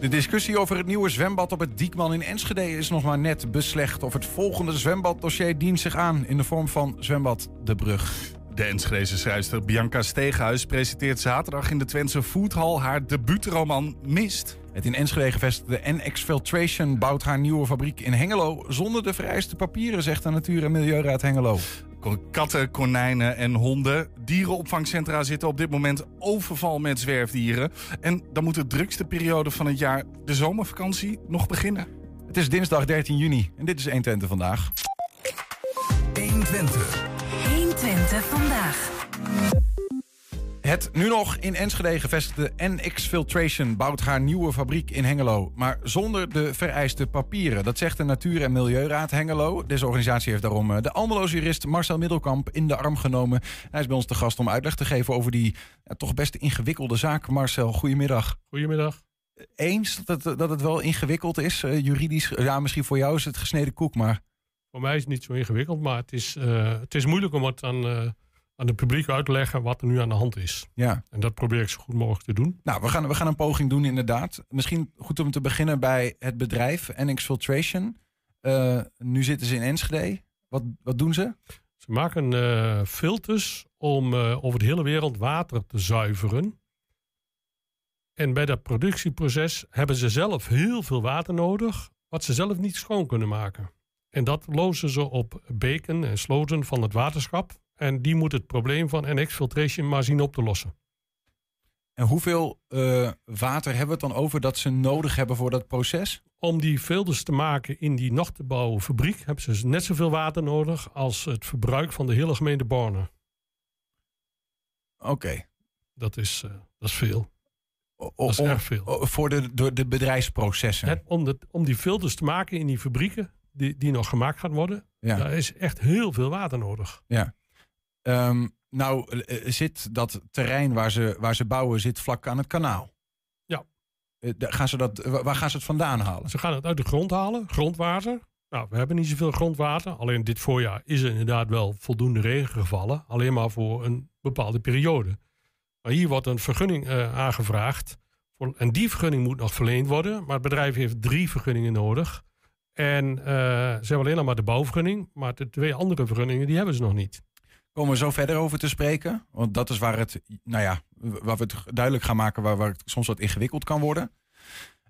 De discussie over het nieuwe zwembad op het Diekman in Enschede is nog maar net beslecht. Of het volgende zwembaddossier dient zich aan in de vorm van zwembad De Brug. De Enschedeze schrijfster Bianca Steeghuis presenteert zaterdag in de Twentse Foodhall haar debuutroman Mist. Het in Enschede gevestigde NX Filtration bouwt haar nieuwe fabriek in Hengelo zonder de vereiste papieren, zegt de Natuur- en Milieuraad Hengelo. Katten, konijnen en honden. Dierenopvangcentra zitten op dit moment overval met zwerfdieren. En dan moet de drukste periode van het jaar, de zomervakantie, nog beginnen. Het is dinsdag 13 juni en dit is 120 vandaag. 120. 120 vandaag. Het nu nog in Enschede gevestigde NX Filtration bouwt haar nieuwe fabriek in Hengelo. Maar zonder de vereiste papieren. Dat zegt de Natuur- en Milieuraad Hengelo. Deze organisatie heeft daarom eh, de Almeloos jurist Marcel Middelkamp in de arm genomen. Hij is bij ons te gast om uitleg te geven over die ja, toch best ingewikkelde zaak. Marcel, goedemiddag. Goedemiddag. Eens dat het, dat het wel ingewikkeld is, uh, juridisch? Ja, misschien voor jou is het gesneden koek, maar... Voor mij is het niet zo ingewikkeld, maar het is, uh, het is moeilijk om het aan... Uh aan het publiek uitleggen wat er nu aan de hand is. Ja. En dat probeer ik zo goed mogelijk te doen. Nou, we gaan, we gaan een poging doen inderdaad. Misschien goed om te beginnen bij het bedrijf NX Filtration. Uh, nu zitten ze in Enschede. Wat, wat doen ze? Ze maken uh, filters om uh, over de hele wereld water te zuiveren. En bij dat productieproces hebben ze zelf heel veel water nodig, wat ze zelf niet schoon kunnen maken. En dat lozen ze op beken en sloten van het waterschap. En die moet het probleem van NX Filtration maar zien op te lossen. En hoeveel uh, water hebben we het dan over dat ze nodig hebben voor dat proces? Om die filters te maken in die nog te bouwen fabriek hebben ze net zoveel water nodig als het verbruik van de hele gemeente Borne. Oké. Okay. Dat, is, uh, dat is veel. O, dat is om, erg veel. Voor de, door de bedrijfsprocessen? Het, om, de, om die filters te maken in die fabrieken die, die nog gemaakt gaan worden, ja. daar is echt heel veel water nodig. Ja. Um, nou, uh, zit dat terrein waar ze, waar ze bouwen, zit vlak aan het kanaal. Ja. Uh, gaan ze dat, waar gaan ze het vandaan halen? Ze gaan het uit de grond halen, grondwater. Nou, we hebben niet zoveel grondwater. Alleen dit voorjaar is er inderdaad wel voldoende regen gevallen. Alleen maar voor een bepaalde periode. Maar hier wordt een vergunning uh, aangevraagd. Voor, en die vergunning moet nog verleend worden. Maar het bedrijf heeft drie vergunningen nodig. En ze hebben alleen nog maar de bouwvergunning. Maar de twee andere vergunningen, die hebben ze nog niet komen we zo verder over te spreken. Want dat is waar het, nou ja, waar we het duidelijk gaan maken, waar, waar het soms wat ingewikkeld kan worden.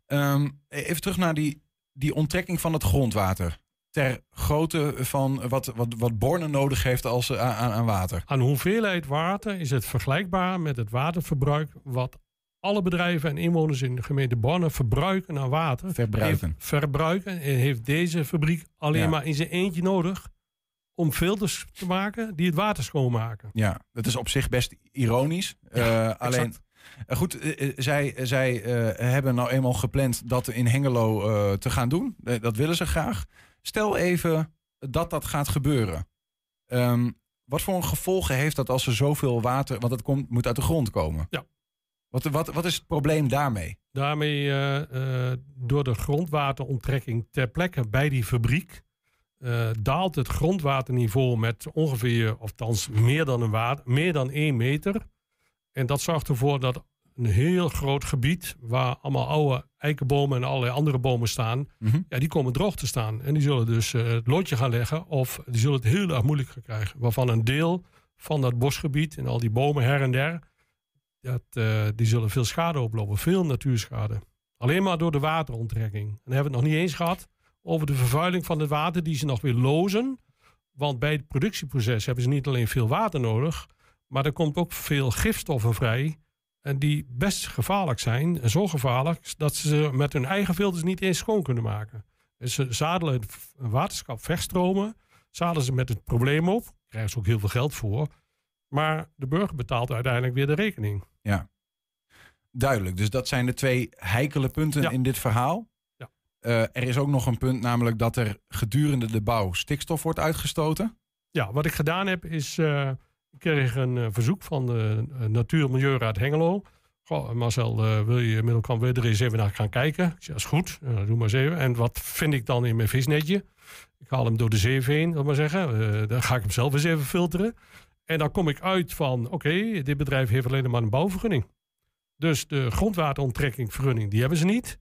Um, even terug naar die, die onttrekking van het grondwater. Ter grootte van wat, wat, wat Borne nodig heeft als, aan, aan water. Aan hoeveelheid water is het vergelijkbaar met het waterverbruik wat alle bedrijven en inwoners in de gemeente Borne verbruiken aan water. Verbruiken. Heeft, verbruiken en heeft deze fabriek alleen ja. maar in zijn eentje nodig om filters te maken die het water schoonmaken. Ja, dat is op zich best ironisch. Ja, uh, alleen, uh, goed, uh, zij, zij hebben nou eenmaal gepland dat in Hengelo te gaan doen. dat willen ze graag. Stel even dat dat gaat gebeuren. Um, wat voor gevolgen heeft dat als er zoveel water... want het komt, moet uit de grond komen. Ja. Wat, wat, wat is het probleem daarmee? Daarmee, door de grondwateronttrekking ter plekke bij die fabriek... Uh, daalt het grondwaterniveau met ongeveer, of althans meer dan, een water, meer dan 1 meter. En dat zorgt ervoor dat een heel groot gebied, waar allemaal oude eikenbomen en allerlei andere bomen staan, Mhm. mm -hmm. ja, die komen droog te staan. En die zullen dus uh, het loodje gaan leggen, of die zullen het heel erg moeilijk gaan krijgen. Waarvan een deel van dat bosgebied en al die bomen her en der, dat, uh, die zullen veel schade oplopen, veel natuurschade. Alleen maar door de wateronttrekking. En dan hebben we het nog niet eens gehad over de vervuiling van het water die ze nog weer lozen. Want bij het productieproces hebben ze niet alleen veel water nodig, maar er komt ook veel gifstoffen vrij. En die best gevaarlijk zijn. En zo gevaarlijk dat ze ze met hun eigen filters niet eens schoon kunnen maken. Dus ze zadelen het waterschap verstromen. Zadelen ze met het probleem op. Krijgen ze ook heel veel geld voor. Maar de burger betaalt uiteindelijk weer de rekening. Ja, duidelijk. Dus dat zijn de twee heikele punten Ja. in dit verhaal. Eh, er is ook nog een punt, namelijk dat er gedurende de bouw stikstof wordt uitgestoten. Ja, wat ik gedaan heb is... eh, ik kreeg een eh, verzoek van de Natuur- en Milieuraad Hengelo. Marcel, wil je Middelkamp wil je er eens even naar gaan kijken? Ik zei, dat is goed, doe maar eens even. En wat vind ik dan in mijn visnetje? Ik haal hem door de zeef heen, ik maar zeggen. Dan ga ik hem zelf eens even filteren. En dan kom ik uit van, oké, dit bedrijf heeft alleen maar een bouwvergunning. Dus de grondwateronttrekkingvergunning, die hebben ze niet.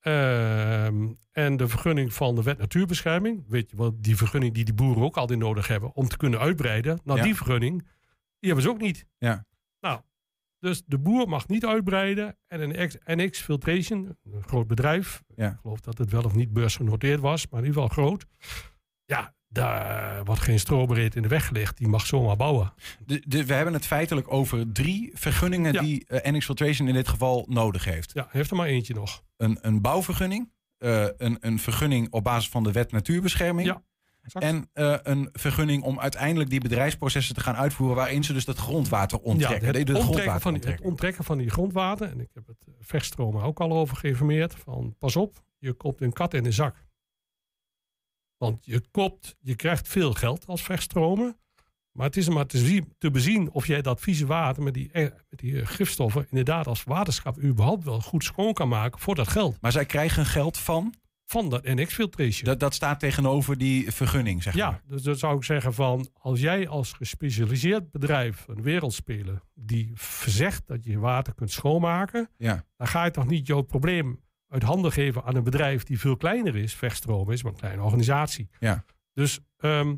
Ehm, en de vergunning van de wet natuurbescherming. Weet je wel, die vergunning die die boeren ook altijd nodig hebben om te kunnen uitbreiden. Nou, Ja. die vergunning, die hebben ze ook niet. Ja. Nou, dus de boer mag niet uitbreiden. En een NX Filtration, een groot bedrijf. Ja. Ik geloof dat het wel of niet beursgenoteerd was, maar in ieder geval groot. Ja, daar wordt geen strobreed in de weg gelegd. Die mag zomaar bouwen. De, de, we hebben het feitelijk over drie vergunningen Ja. die eh, NX Filtration in dit geval nodig heeft. Ja, heeft er maar eentje nog. Een, een bouwvergunning, eh, een, een vergunning op basis van de wet natuurbescherming. Ja, exact. En eh, een vergunning om uiteindelijk die bedrijfsprocessen te gaan uitvoeren waarin ze dus dat grondwater onttrekken. Ja, het, de onttrekken grondwater van die, het onttrekken. van die grondwater. En ik heb het vechtstromen ook al over geïnformeerd. Van pas op, je kopt een kat in de zak. Want je kopt, je krijgt veel geld als vechtstromen. Maar het is maar te, zien, te bezien of jij dat vieze water met die, eh, met die eh, gifstoffen inderdaad als waterschap überhaupt wel goed schoon kan maken voor dat geld. Maar zij krijgen geld van, Van dat NX filtration. dat, dat staat tegenover die vergunning, zeg Ja, maar. dus dan zou ik zeggen van als jij als gespecialiseerd bedrijf een wereldspeler die verzegt dat je water kunt schoonmaken, Ja. dan ga je toch niet jouw probleem uit handen geven aan een bedrijf die veel kleiner is. Vechtstroom is maar een kleine organisatie. Ja. Dus ehm,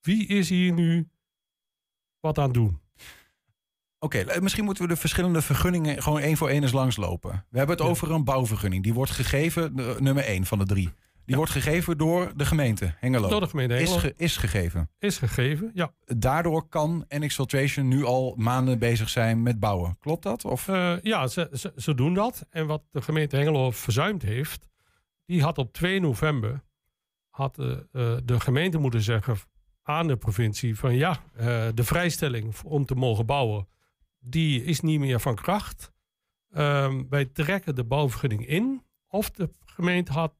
wie is hier nu wat aan het doen? Oké, eh, misschien moeten we de verschillende vergunningen gewoon één voor één eens langslopen. We hebben het Ja. over een bouwvergunning. Die wordt gegeven, de- nummer één van de drie. Die wordt gegeven door de gemeente Hengelo. Door de gemeente is, Hengelo ge- is gegeven. is gegeven. Ja, Daardoor kan NX Filtration nu al maanden bezig zijn met bouwen. Klopt dat? Of? Eh, ja ze, ze, ze doen dat. En wat de gemeente Hengelo verzuimd heeft, die had op 2 november had, eh, eh, de gemeente moeten zeggen aan de provincie van ja, de vrijstelling om te mogen bouwen, die is niet meer van kracht. Ehm, wij trekken de bouwvergunning in. Of de gemeente had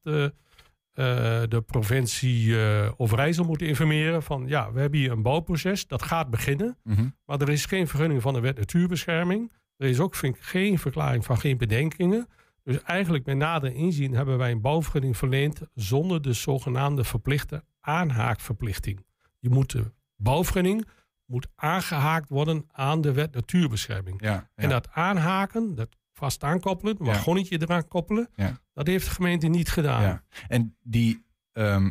de provincie eh Overijssel moeten informeren van ja, we hebben hier een bouwproces, dat gaat beginnen. Mhm. Maar er is geen vergunning van de wet natuurbescherming. Er is ook vind ik, geen verklaring van geen bedenkingen. Dus eigenlijk bij nader inzien hebben wij een bouwvergunning verleend zonder de zogenaamde verplichte aanhaakverplichting. Je moet de bouwvergunning moet aangehaakt worden aan de wet natuurbescherming. Ja, ja. En dat aanhaken, dat vast aankoppelen, een wagonnetje eraan koppelen, Ja. dat heeft de gemeente niet gedaan. Ja. En die ehm,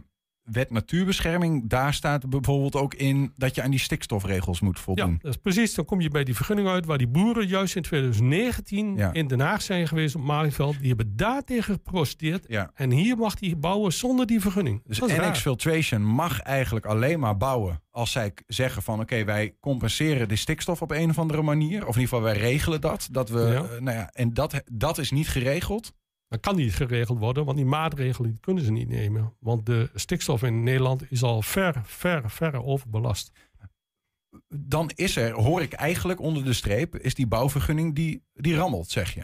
wet natuurbescherming, daar staat bijvoorbeeld ook in dat je aan die stikstofregels moet Ja, voldoen. dat is precies. Dan kom je bij die vergunning uit waar die boeren juist in 2019 Ja. in Den Haag zijn geweest op Malieveld. Die hebben daartegen geprotesteerd. Ja. En hier mag die bouwen zonder die vergunning. Dus NX. Filtration mag eigenlijk alleen maar bouwen als zij zeggen van oké, wij compenseren de stikstof op een of andere manier. Of in ieder geval wij regelen dat. dat we, Ja. eh, nou ja, en dat, dat is niet geregeld. Dat kan niet geregeld worden, want die maatregelen die kunnen ze niet nemen. Want de stikstof in Nederland is al ver, ver, ver overbelast. Dan is er, hoor ik eigenlijk onder de streep, is die bouwvergunning die, die rammelt, zeg je.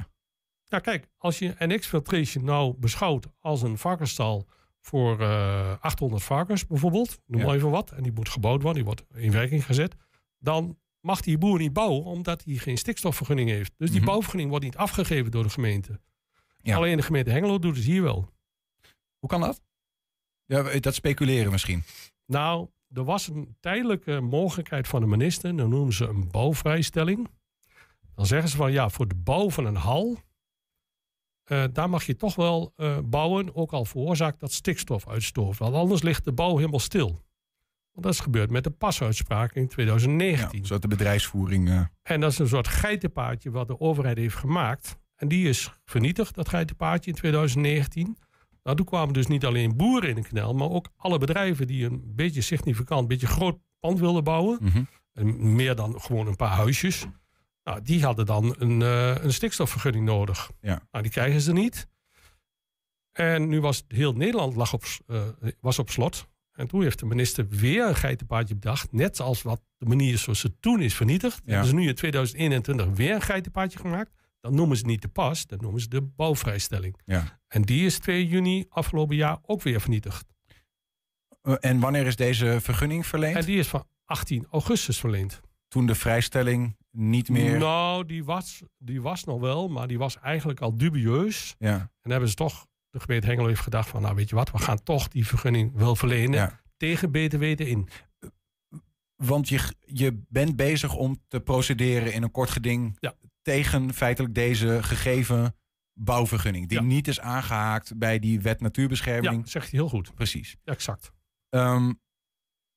Ja, kijk, als je NX Filtration nou beschouwt als een varkensstal voor eh, 800 varkens bijvoorbeeld, noem Ja. maar even wat, en die moet gebouwd worden, die wordt in werking gezet, dan mag die boer niet bouwen omdat hij geen stikstofvergunning heeft. Dus die Mhm. bouwvergunning wordt niet afgegeven door de gemeente. Ja. Alleen de gemeente Hengelo doet het hier wel. Hoe kan dat? Ja, dat speculeren misschien. Nou, er was een tijdelijke mogelijkheid van de minister, dan noemen ze een bouwvrijstelling. Dan zeggen ze van ja, voor de bouw van een hal, eh, daar mag je toch wel eh, bouwen, ook al veroorzaakt dat stikstofuitstoot. Want anders ligt de bouw helemaal stil. Want dat is gebeurd met de pasuitspraak in Ja, 2019. zodat de bedrijfsvoering. eh, En dat is een soort geitenpaadje wat de overheid heeft gemaakt. En die is vernietigd, dat geitenpaadje in 2019. Nou, toen kwamen dus niet alleen boeren in de knel, maar ook alle bedrijven die een beetje significant, een beetje groot pand wilden bouwen. mhm. En meer dan gewoon een paar huisjes. Nou, die hadden dan een, eh, een stikstofvergunning nodig. Ja. Nou, die krijgen ze niet. En nu was heel Nederland lag op, eh, was op slot. En toen heeft de minister weer een geitenpaadje bedacht. Net als wat de manier zoals het toen is vernietigd. Ja. Hebben ze nu in 2021 weer een geitenpaadje gemaakt. Dan noemen ze niet de pas, dan noemen ze de bouwvrijstelling. Ja. En die is 2 juni afgelopen jaar ook weer vernietigd. Eh, En wanneer is deze vergunning verleend? En die is van 18 augustus verleend. Toen de vrijstelling niet meer. Nou, die was, die was nog wel, maar die was eigenlijk al dubieus. Ja, En hebben ze toch, de gemeente Hengelo heeft gedacht van, nou weet je wat, we gaan toch die vergunning wel verlenen Ja. tegen beter weten in. want je, je bent bezig om te procederen in een kort geding Ja. Tegen feitelijk deze gegeven bouwvergunning. Die Ja. niet is aangehaakt bij die wet Ja, natuurbescherming. dat zegt hij heel goed. Precies. Exact. Ehm,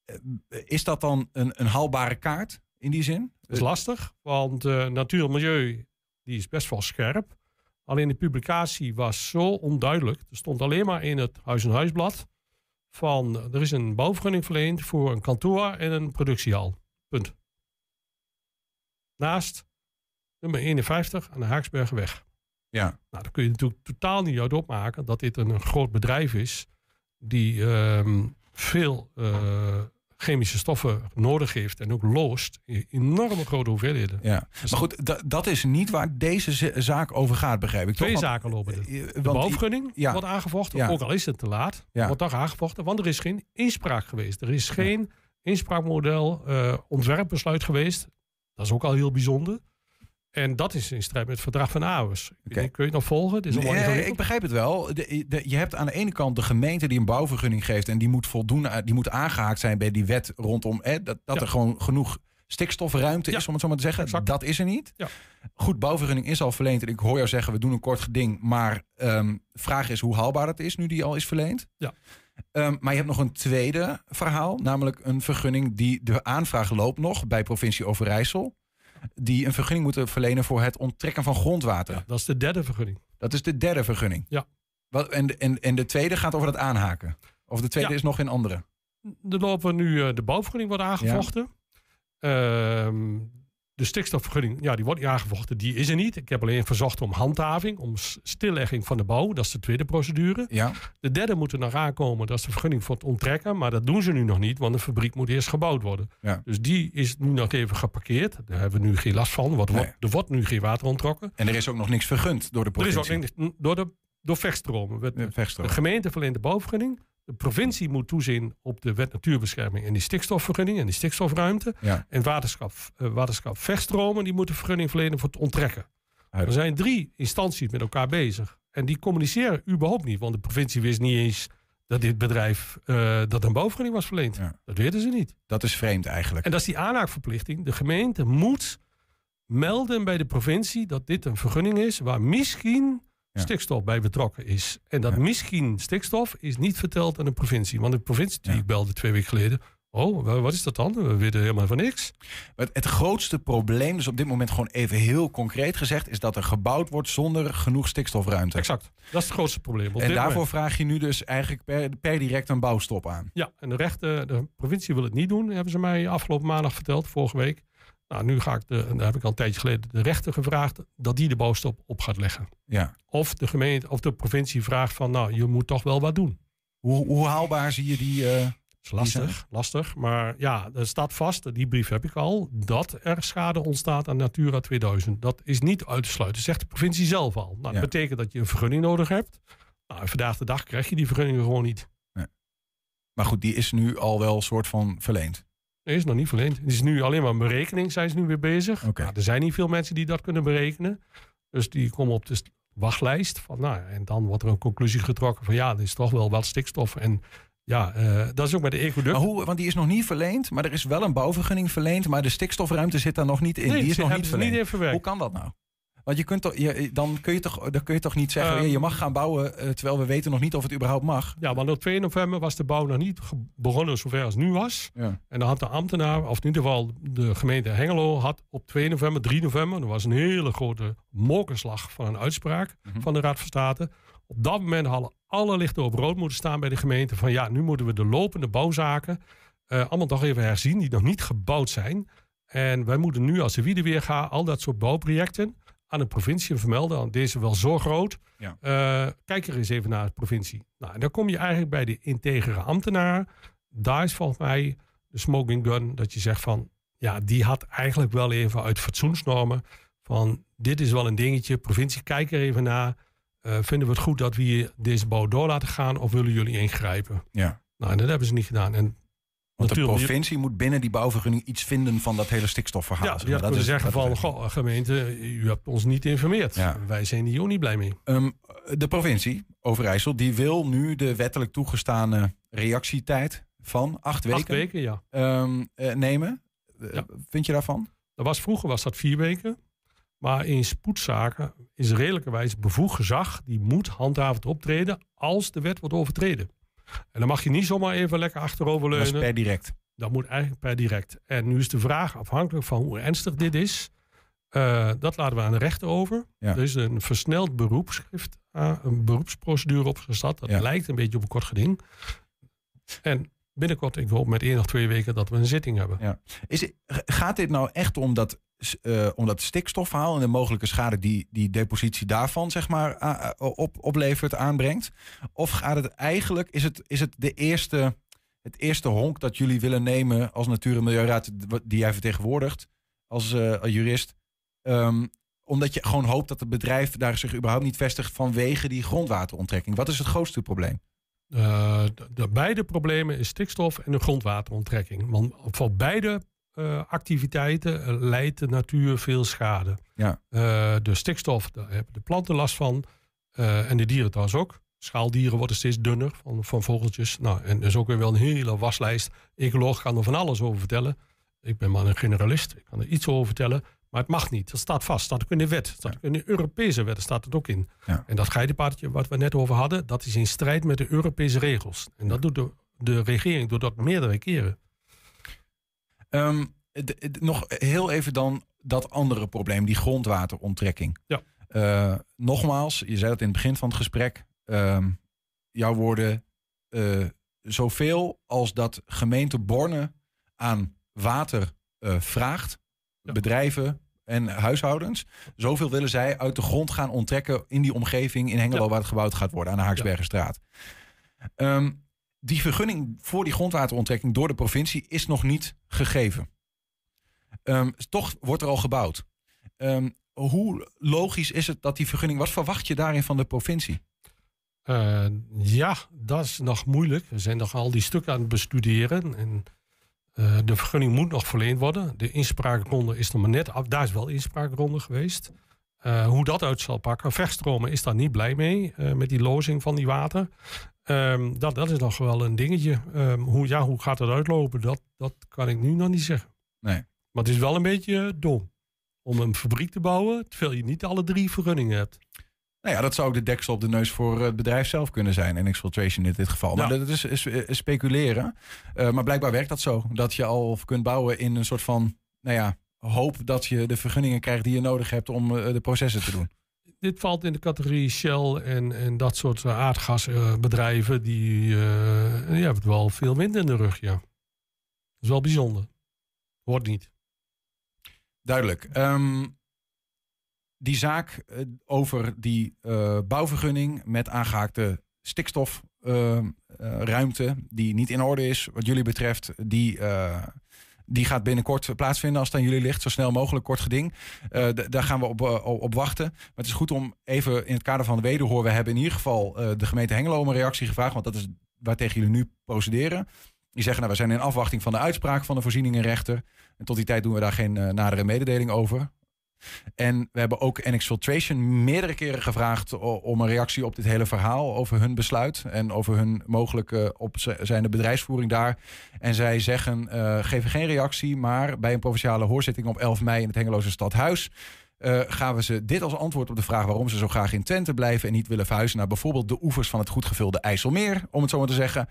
eh, is dat dan een, een haalbare kaart in die zin? Dat is lastig, want eh, natuur en milieu die is best wel scherp. Alleen de publicatie was zo onduidelijk. Er stond alleen maar in het Huis en Huisblad van er is een bouwvergunning verleend voor een kantoor en een productiehal. Punt. Naast nummer 51 aan de Haaksbergenweg. Ja. Nou, dan kun je natuurlijk totaal niet uit opmaken dat dit een, een groot bedrijf is die ehm, veel eh, chemische stoffen nodig heeft en ook loost in enorme grote hoeveelheden. ja. Maar goed, da- dat is niet waar deze zaak over gaat, begrijp ik. Twee toch? Zaken lopen er. eh, De want- bouwvergunning ja. wordt aangevochten, Ja. ook al is het te laat, Ja. wordt toch aangevochten, want er is geen inspraak geweest. Er is geen inspraakmodel, eh, ontwerpbesluit geweest. Dat is ook al heel bijzonder. En dat is in strijd met het verdrag van Aarhus. Kun je het nog volgen? Het is allemaal Nee, ingewikkeld. ik begrijp het wel. De, de- je hebt aan de ene kant de gemeente die een bouwvergunning geeft en die moet voldoen, aan- die moet aangehaakt zijn bij die wet rondom hè, dat, dat Ja. er gewoon genoeg stikstofruimte Ja. is, om het zo maar te zeggen. Exact. Dat is er niet. Ja. Goed, bouwvergunning is al verleend en ik hoor jou zeggen we doen een kort geding, maar ehm vraag is hoe haalbaar dat is nu die al is verleend. Ja. Ehm, maar je hebt nog een tweede verhaal, namelijk een vergunning die de aanvraag loopt nog bij provincie Overijssel. Die een vergunning moeten verlenen voor het onttrekken van grondwater. Ja, dat is de derde vergunning. Dat is de derde vergunning. Ja. Wat, en, de- en, en de tweede gaat over dat aanhaken. Of de tweede Ja. is nog in andere. Er lopen nu eh, de bouwvergunning wordt aangevochten. Ehm, de stikstofvergunning, ja, die wordt aangevochten. Die is er niet. Ik heb alleen verzocht om handhaving, om stillegging van de bouw. Dat is de tweede procedure. Ja. De derde moet er nog aankomen. Dat is de vergunning voor het onttrekken. Maar dat doen ze nu nog niet, want de fabriek moet eerst gebouwd worden. Ja. Dus die is nu nog even geparkeerd. Daar hebben we nu geen last van. Want er, Nee. wordt, er wordt nu geen water onttrokken. En er is ook nog niks vergund door de Er is provincie. ook niks door, de, door vechtstromen. De de gemeente verleent de bouwvergunning. De provincie moet toezien op de wet natuurbescherming en die stikstofvergunning en die stikstofruimte. Ja. En waterschap, eh, waterschap vechtstromen, die moeten vergunning verlenen voor het onttrekken. Er zijn drie instanties met elkaar bezig. En die communiceren überhaupt niet. Want de provincie wist niet eens dat dit bedrijf eh, dat een bouwvergunning was verleend. Ja. Dat weten ze niet. Dat is vreemd eigenlijk. En dat is die aanhaakverplichting. De gemeente moet melden bij de provincie dat dit een vergunning is waar misschien Ja. stikstof bij betrokken is. En dat Ja. misschien stikstof is niet verteld aan de provincie. Want de provincie die ik belde twee weken geleden. Oh, wa- wat is dat dan? We weten helemaal van niks. Het, het grootste probleem, dus op dit moment gewoon even heel concreet gezegd, is dat er gebouwd wordt zonder genoeg stikstofruimte. Exact. Dat is het grootste probleem. Op En daarvoor moment. vraag je nu dus eigenlijk per, per direct een bouwstop aan. Ja, en de, rechter, de provincie wil het niet doen, hebben ze mij afgelopen maandag verteld, vorige week. Nou, nu ga ik, de, daar heb ik al een tijdje geleden de rechter gevraagd dat die de bouwstop op gaat leggen. Ja. Of de gemeente of de provincie vraagt van, nou, je moet toch wel wat doen. Hoe, hoe haalbaar zie je die? Dat is lastig, lastig. Maar ja, er staat vast, die brief heb ik al, dat er schade ontstaat aan Natura 2000. Dat is niet uit te sluiten, zegt de provincie zelf al. Nou, Ja. dat betekent dat je een vergunning nodig hebt. Nou, vandaag de dag krijg je die vergunning gewoon niet. maar goed, die is nu al wel soort van verleend. Nee, is nog niet verleend. Het is nu alleen maar een berekening, zijn ze nu weer bezig. Nou, er zijn niet veel mensen die dat kunnen berekenen. Dus die komen op de st- wachtlijst. Van, nou, en dan wordt er een conclusie getrokken van ja, er is toch wel wat stikstof. En ja, eh, dat is ook met de ecoduct. Maar hoe, want die is nog niet verleend, maar er is wel een bouwvergunning verleend, maar de stikstofruimte zit daar nog niet in. nee, die is nog hebben niet verleend. niet. Hoe kan dat nou? Want je kunt toch, je, dan, kun je toch, dan kun je toch niet zeggen, Ehm, je mag gaan bouwen eh, terwijl we weten nog niet of het überhaupt mag. Ja, want op 2 november was de bouw nog niet begonnen zover als nu was. Ja. En dan had de ambtenaar, of in ieder geval de gemeente Hengelo, had op 2 november, 3 november, er was een hele grote mokerslag van een uitspraak Mhm. van de Raad van State. Op dat moment hadden alle lichten op rood moeten staan bij de gemeente. Van ja, nu moeten we de lopende bouwzaken eh, allemaal toch even herzien, die nog niet gebouwd zijn. En wij moeten nu als de wiede weer gaan, al dat soort bouwprojecten aan de provincie vermelden. Want deze wel zo groot. Ja. Eh, kijk er eens even naar de provincie. Nou, en dan kom je eigenlijk bij de integere ambtenaar. Daar is volgens mij de smoking gun. Dat je zegt van, ja, die had eigenlijk wel even uit fatsoensnormen. Van, dit is wel een dingetje. Provincie, kijk er even naar. Eh, vinden we het goed dat we hier deze bouw door laten gaan? Of willen jullie ingrijpen? Ja. Nou, en dat hebben ze niet gedaan. En Want de provincie moet binnen die bouwvergunning iets vinden van dat hele stikstofverhaal. Ja, Dat is- zeggen dat van, goh, gemeente, u hebt ons niet geïnformeerd. Ja. Wij zijn hier ook niet blij mee. Ehm, de provincie, Overijssel, die wil nu de wettelijk toegestane reactietijd van acht weken, Acht weken, ja. ehm, eh, nemen. Ja. Vind je daarvan? Dat was, vroeger was dat vier weken. Maar in spoedzaken is redelijkerwijs bevoegd gezag. Die moet handhavend optreden als de wet wordt overtreden. En dan mag je niet zomaar even lekker Dat is achteroverleunen. per direct. Dat moet eigenlijk per direct. En nu is de vraag, afhankelijk van hoe ernstig dit is, eh, dat laten we aan de rechter over. Ja. Er is een versneld beroepsschrift, eh, een beroepsprocedure opgestart. Dat Ja. lijkt een beetje op een kort geding. En binnenkort, ik hoop met één of twee weken dat we een zitting hebben. Is, het- gaat dit nou echt om dat, eh, om dat en de mogelijke schade die die depositie daarvan zeg maar, op, oplevert, aanbrengt? Of gaat het eigenlijk, is het, is het de eerste, het eerste honk dat jullie willen nemen als Natuur- en Milieuraad, die jij vertegenwoordigt als eh, jurist? Ehm, omdat je gewoon hoopt dat het bedrijf daar zich überhaupt niet vestigt vanwege die grondwateronttrekking. Wat is het grootste probleem? Eh, de beide problemen is stikstof en de grondwateronttrekking. Want voor beide eh, activiteiten eh, leidt de natuur veel schade. Ja. Eh, de stikstof, daar hebben de planten last van. en de dieren trouwens ook. Schaaldieren worden steeds dunner van, van vogeltjes. Nou, en er is ook weer wel een hele waslijst. Ecoloog kan er van alles over vertellen. Ik ben maar een generalist. Ik kan er iets over vertellen. Maar het mag niet. Dat staat vast. staat ook in de wet. staat ook in de Europese wet. Daar staat het ook in. Ja. En dat geidenpaardje wat we net over hadden, dat is in strijd met de Europese regels. En dat doet de, de regering doet dat meerdere keren. Ehm, nog heel even dan dat andere probleem, die grondwateronttrekking. Ja. Eh, nogmaals, je zei dat in het begin van het gesprek. ehm, jouw woorden, eh, zoveel als dat gemeente Borne aan water eh, vraagt, Ja. bedrijven en huishoudens, zoveel willen zij uit de grond gaan onttrekken in die omgeving in Hengelo Ja. waar het gebouwd gaat worden, aan de Haaksbergenstraat. Ehm, die vergunning voor die grondwateronttrekking door de provincie is nog niet gegeven. Ehm, toch wordt er al gebouwd. Ehm, hoe logisch is het dat die vergunning... Wat verwacht je daarin van de provincie? Eh, ja, dat is nog moeilijk. We zijn nog al die stukken aan het bestuderen. En eh, de vergunning moet nog verleend worden. De inspraakronde is nog maar net af. Daar is wel inspraakronde geweest. Eh, hoe dat uit zal pakken. Verstromen is daar niet blij mee. met die lozing van die water. Ehm, dat, dat is nog wel een dingetje. Ehm, hoe, ja, hoe gaat het uitlopen? Dat, dat kan ik nu nog niet zeggen. Nee. Maar het is wel een beetje eh, dom. Om een fabriek te bouwen, terwijl je niet alle drie vergunningen hebt. Nou ja, dat zou ook de deksel op de neus voor het bedrijf zelf kunnen zijn. En Exfiltration in dit geval. Maar dat is, is, is speculeren. Eh, maar blijkbaar werkt dat zo. Dat je al kunt bouwen in een soort van... Nou ja, hoop dat je de vergunningen krijgt die je nodig hebt om eh, de processen te doen. Dit valt in de categorie Shell en, en dat soort eh, aardgasbedrijven. die eh, die hebben wel veel wind in de rug, ja. Dat is wel bijzonder. Hoort niet. Duidelijk. Ehm, die zaak eh, over die eh, bouwvergunning met aangehaakte stikstofruimte, die niet in orde is, wat jullie betreft, die, die gaat binnenkort plaatsvinden als het aan jullie ligt, zo snel mogelijk, kort geding. Eh, daar gaan we op, eh, op wachten. Maar het is goed om even in het kader van de wederhoor, we hebben in ieder geval eh, de gemeente Hengelo om een reactie gevraagd, want dat is waar tegen jullie nu procederen. Die zeggen, nou, we zijn in afwachting van de uitspraak van de voorzieningenrechter. En tot die tijd doen we daar geen nadere mededeling over. En we hebben ook NX Filtration meerdere keren gevraagd om een reactie op dit hele verhaal. Over hun besluit en over hun mogelijke opzijnde bedrijfsvoering daar. En zij zeggen, eh, geven geen reactie, maar bij een provinciale hoorzitting op 11 mei in het Hengeloze Stadhuis... eh, gaan we ze dit als antwoord op de vraag waarom ze zo graag in Twente blijven en niet willen verhuizen naar bijvoorbeeld de oevers van het goed gevulde IJsselmeer, om het zo maar te zeggen.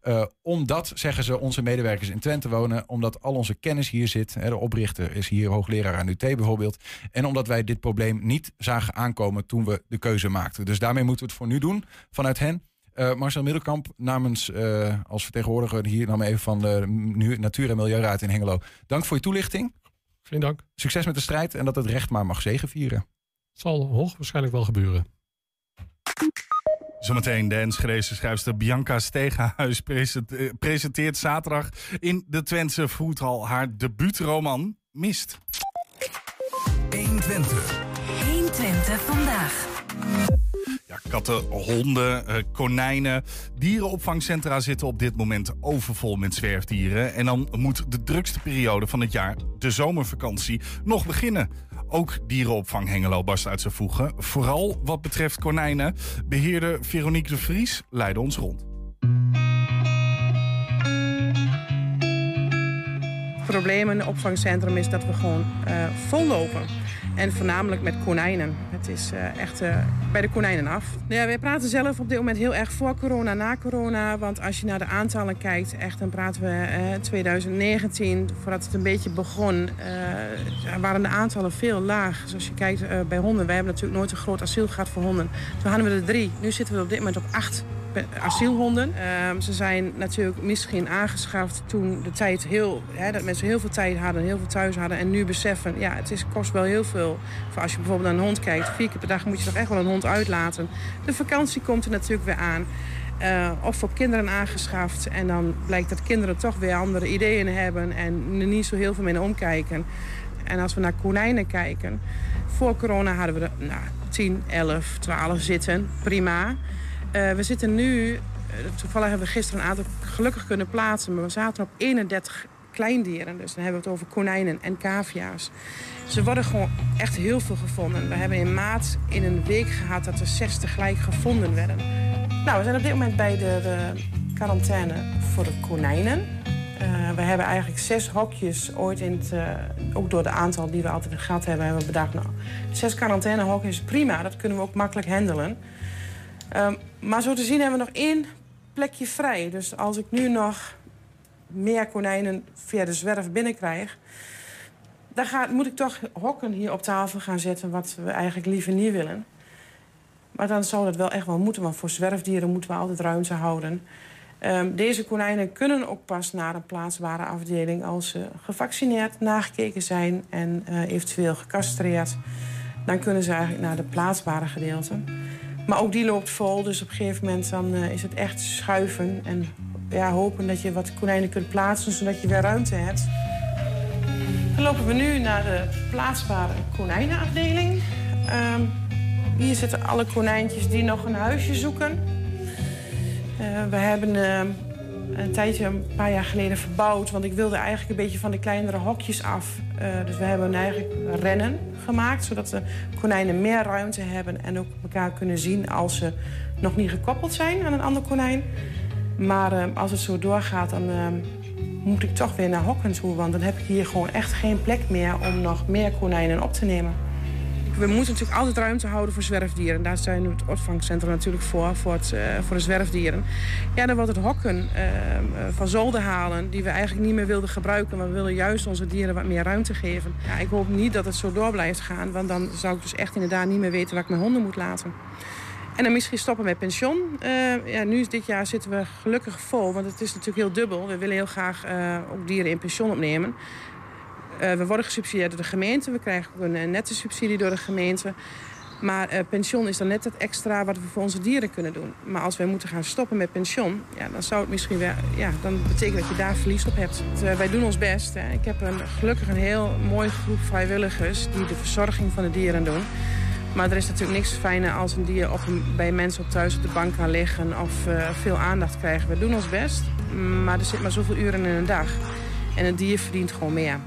Eh, omdat, zeggen ze, onze medewerkers in Twente wonen, omdat al onze kennis hier zit. Hè, de oprichter is hier hoogleraar aan UT bijvoorbeeld. En omdat wij dit probleem niet zagen aankomen toen we de keuze maakten. Dus daarmee moeten we het voor nu doen vanuit hen. Eh, Marcel Middelkamp, namens eh, als vertegenwoordiger hier nam even van de Natuur- en Milieuraad in Hengelo. Dank voor je toelichting. Geen dank. Succes met de strijd en dat het recht maar mag zegenvieren. Het zal hoogwaarschijnlijk wel gebeuren. Zometeen de Enschedeze schrijfster Bianca Stegenhuis eh, presenteert zaterdag in de Twentse Voethal haar debuutroman Mist. 120 vandaag. Ja, katten, honden, eh, konijnen. Dierenopvangcentra zitten op dit moment overvol met zwerfdieren. En dan moet de drukste periode van het jaar, de zomervakantie, nog beginnen. Ook dierenopvang Hengelo barst uit zijn voegen. Vooral wat betreft konijnen. Beheerder Veronique de Vries leidde ons rond. Het probleem in het opvangcentrum is dat we gewoon eh, vollopen. En voornamelijk met konijnen. Het is eh, echt eh, bij de konijnen af. Wij praten zelf op dit moment heel erg voor corona, na corona. Want als je naar de aantallen kijkt, echt, dan praten we eh, 2019, voordat het een beetje begon, eh, waren de aantallen veel laag. Dus als je kijkt eh, bij honden, wij hebben natuurlijk nooit een groot asiel gehad voor honden. Toen hadden we er drie. Nu zitten we op dit moment op acht asielhonden. Ehm, ze zijn natuurlijk misschien aangeschaft toen de tijd heel, dat mensen heel veel tijd hadden, heel veel thuis hadden. En nu beseffen, ja, het is, kost wel heel veel. Voor als je bijvoorbeeld naar een hond kijkt, vier keer per dag moet je toch echt wel een hond uitlaten. De vakantie komt er natuurlijk weer aan. Eh, of voor kinderen aangeschaft. En dan blijkt dat kinderen toch weer andere ideeën hebben en er niet zo heel veel mee naar omkijken. En als we naar konijnen kijken, voor corona hadden we er nou, 10, 11, 12 zitten. Prima. Eh, we zitten nu, eh, toevallig hebben we gisteren een aantal gelukkig kunnen plaatsen, maar we zaten op 31 kleindieren. Dus dan hebben we het over konijnen en cavia's. Ze worden gewoon echt heel veel gevonden. We hebben in maart in een week gehad dat er 6 tegelijk gevonden werden. Nou, we zijn op dit moment bij de, quarantaine voor de konijnen. Eh, we hebben eigenlijk zes hokjes ooit in het, ook door de aantal die we altijd gehad hebben, hebben we bedacht, nou, zes quarantainehokjes, prima, dat kunnen we ook makkelijk handelen. Ehm, maar zo te zien hebben we nog één plekje vrij. Dus als ik nu nog meer konijnen via de zwerf binnenkrijg, dan moet ik toch hokken hier op tafel gaan zetten, wat we eigenlijk liever niet willen. Maar dan zou dat wel echt wel moeten, want voor zwerfdieren moeten we altijd ruimte houden. Ehm, deze konijnen kunnen ook pas naar een plaatsbare afdeling als ze gevaccineerd, nagekeken zijn en eh, eventueel gecastreerd. Dan kunnen ze eigenlijk naar de plaatsbare gedeelte. Maar ook die loopt vol, dus op een gegeven moment dan, eh, is het echt schuiven en ja, hopen dat je wat konijnen kunt plaatsen zodat je weer ruimte hebt. Dan lopen we nu naar de plaatsbare konijnenafdeling. Ehm, hier zitten alle konijntjes die nog een huisje zoeken. Eh, we hebben eh, een tijdje, een paar jaar geleden, verbouwd. Want ik wilde eigenlijk een beetje van de kleinere hokjes af. Eh, dus we hebben eigenlijk rennen gemaakt. Zodat de konijnen meer ruimte hebben. En ook elkaar kunnen zien als ze nog niet gekoppeld zijn aan een ander konijn. Maar eh, als het zo doorgaat, dan eh, moet ik toch weer naar hokken toe. Want dan heb ik hier gewoon echt geen plek meer om nog meer konijnen op te nemen. We moeten natuurlijk altijd ruimte houden voor zwerfdieren. Daar zijn we het opvangcentrum natuurlijk voor, voor, eh, voor de zwerfdieren. Ja, dan wordt het hokken eh, eh, van zolder halen, die we eigenlijk niet meer wilden gebruiken. Maar we willen juist onze dieren wat meer ruimte geven. Ja, ik hoop niet dat het zo door blijft gaan, want dan zou ik dus echt inderdaad niet meer weten waar ik mijn honden moet laten. En dan misschien stoppen met pensioen. Ja, nu dit jaar zitten we gelukkig vol, want het is natuurlijk heel dubbel. We willen heel graag ook dieren in pensioen opnemen. Eh, we worden gesubsidieerd door de gemeente. We krijgen ook een eh, nette subsidie door de gemeente. Maar eh, pensioen is dan net het extra wat we voor onze dieren kunnen doen. Maar als wij moeten gaan stoppen met pensioen, ja, dan zou het misschien weer, ja, dan betekent dat je daar verlies op hebt. Wij doen ons best. Hè. Ik heb een, gelukkig een heel mooie groep vrijwilligers die de verzorging van de dieren doen. Maar er is natuurlijk niks fijner als een dier een, bij mensen op thuis op de bank kan liggen of veel aandacht krijgen. We doen ons best, maar er zit maar zoveel uren in een dag. En een dier verdient gewoon meer.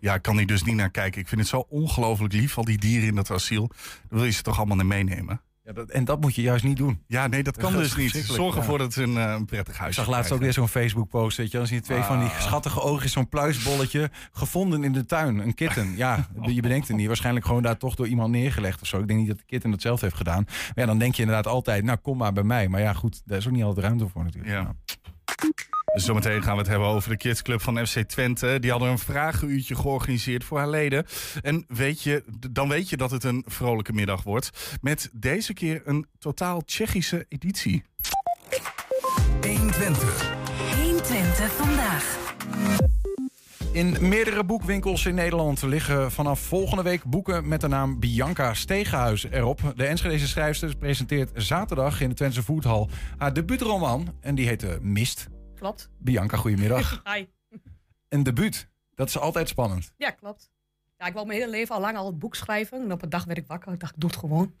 Ja, ik kan hier dus niet naar kijken. Ik vind het zo ongelooflijk lief, al die dieren in dat asiel. Dan wil je ze toch allemaal naar meenemen? Ja, dat, en dat moet je juist niet doen. Ja, nee, dat kan Dat dus niet. Zorg ja. ervoor dat ze een, eh, een prettig huis Ik zag laatst ook weer zo'n Facebook-post, weet je. Dan zie je twee van die Ah. schattige oogjes, zo'n pluisbolletje, gevonden in de tuin. Een kitten. Ja, je bedenkt het niet. Waarschijnlijk gewoon daar toch door iemand neergelegd of zo. Ik denk niet dat de kitten dat zelf heeft gedaan. Maar ja, dan denk je inderdaad altijd, nou kom maar bij mij. Maar ja, goed, daar is ook niet altijd ruimte voor natuurlijk. Ja. Zometeen gaan we het hebben over de kidsclub van FC Twente. Die hadden een vragenuurtje georganiseerd voor haar leden. En weet je, dan weet je dat het een vrolijke middag wordt. Met deze keer een totaal Tsjechische editie. 120 vandaag. In meerdere boekwinkels in Nederland liggen vanaf volgende week boeken met de naam Bianca Stegenhuis erop. De Enschedeze schrijfster presenteert zaterdag in de Twentse Voethal haar debuutroman. En die heet eh, Mist. Klopt. Bianca, goedemiddag. Hi. Een debuut, dat is altijd spannend. Ja, klopt. Ja, ik wou mijn hele leven al lang al het boek schrijven. En op een dag werd ik wakker. Ik dacht, ik doe het gewoon.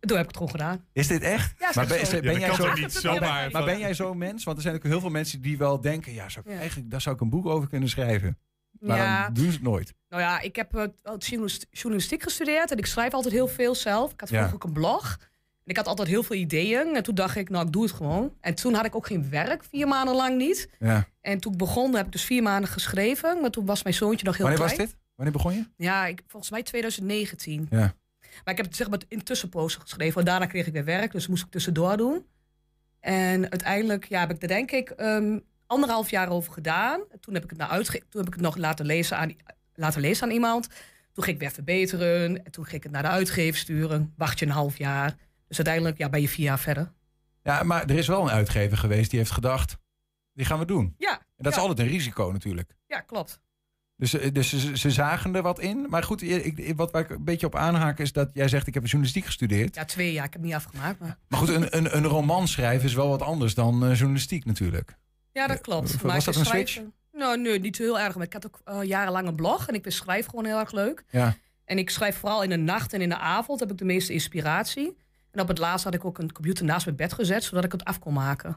En toen heb ik het gewoon gedaan. Is dit echt? Ja, maar ben, zo. ben Ja, jij dat zo... kan toch niet zomaar. Maar ben jij zo'n mens? Want er zijn ook heel veel mensen die wel denken... ja, zou ik, Ja. eigenlijk, daar zou ik een boek over kunnen schrijven. Maar ja, dan doen ze het nooit. nou ja, ik heb journalist- journalistiek gestudeerd. En ik schrijf altijd heel veel zelf. Ik had Ja. vroeger ook een blog. En ik had altijd heel veel ideeën. En toen dacht ik, nou, ik doe het gewoon. En toen had ik ook geen werk, vier maanden lang niet. Ja. En toen ik begon, heb ik dus vier maanden geschreven. Maar toen was mijn zoontje nog heel Wanneer was klein. dit? Wanneer begon je? Ja, ik, volgens mij 2019. Ja. Maar ik heb het zeg maar in tussenpozen geschreven. Want daarna kreeg ik weer werk, dus moest ik tussendoor doen. En uiteindelijk ja, heb ik er denk ik ehm, anderhalf jaar over gedaan. Toen heb ik het, nou uitge toen heb ik het nog laten lezen, aan, laten lezen aan iemand. Toen ging ik weer verbeteren. En toen ging ik het naar de uitgever sturen. Wacht je een half jaar. Dus uiteindelijk ja, ben je vier jaar verder. Ja, maar er is wel een uitgever geweest die heeft gedacht, die gaan we doen. Ja, En dat is altijd een risico natuurlijk. ja klopt. Dus, eh, dus ze, ze zagen er wat in. Maar goed, ik, wat waar ik een beetje op aanhaak is dat jij zegt, ik heb journalistiek gestudeerd. Ja, twee jaar. Ik heb het niet afgemaakt. Maar... Maar goed, een, een, een roman schrijven is wel wat anders dan eh, journalistiek natuurlijk. Ja, dat klopt. was maar dat een switch? schrijven- Nou, nee, niet heel erg. Maar ik had ook eh, jarenlang een blog. En ik schrijven gewoon heel erg leuk. Ja. En ik schrijf vooral in de nacht en in de avond heb ik de meeste inspiratie. En op het laatst had ik ook een computer naast mijn bed gezet, zodat ik het af kon maken.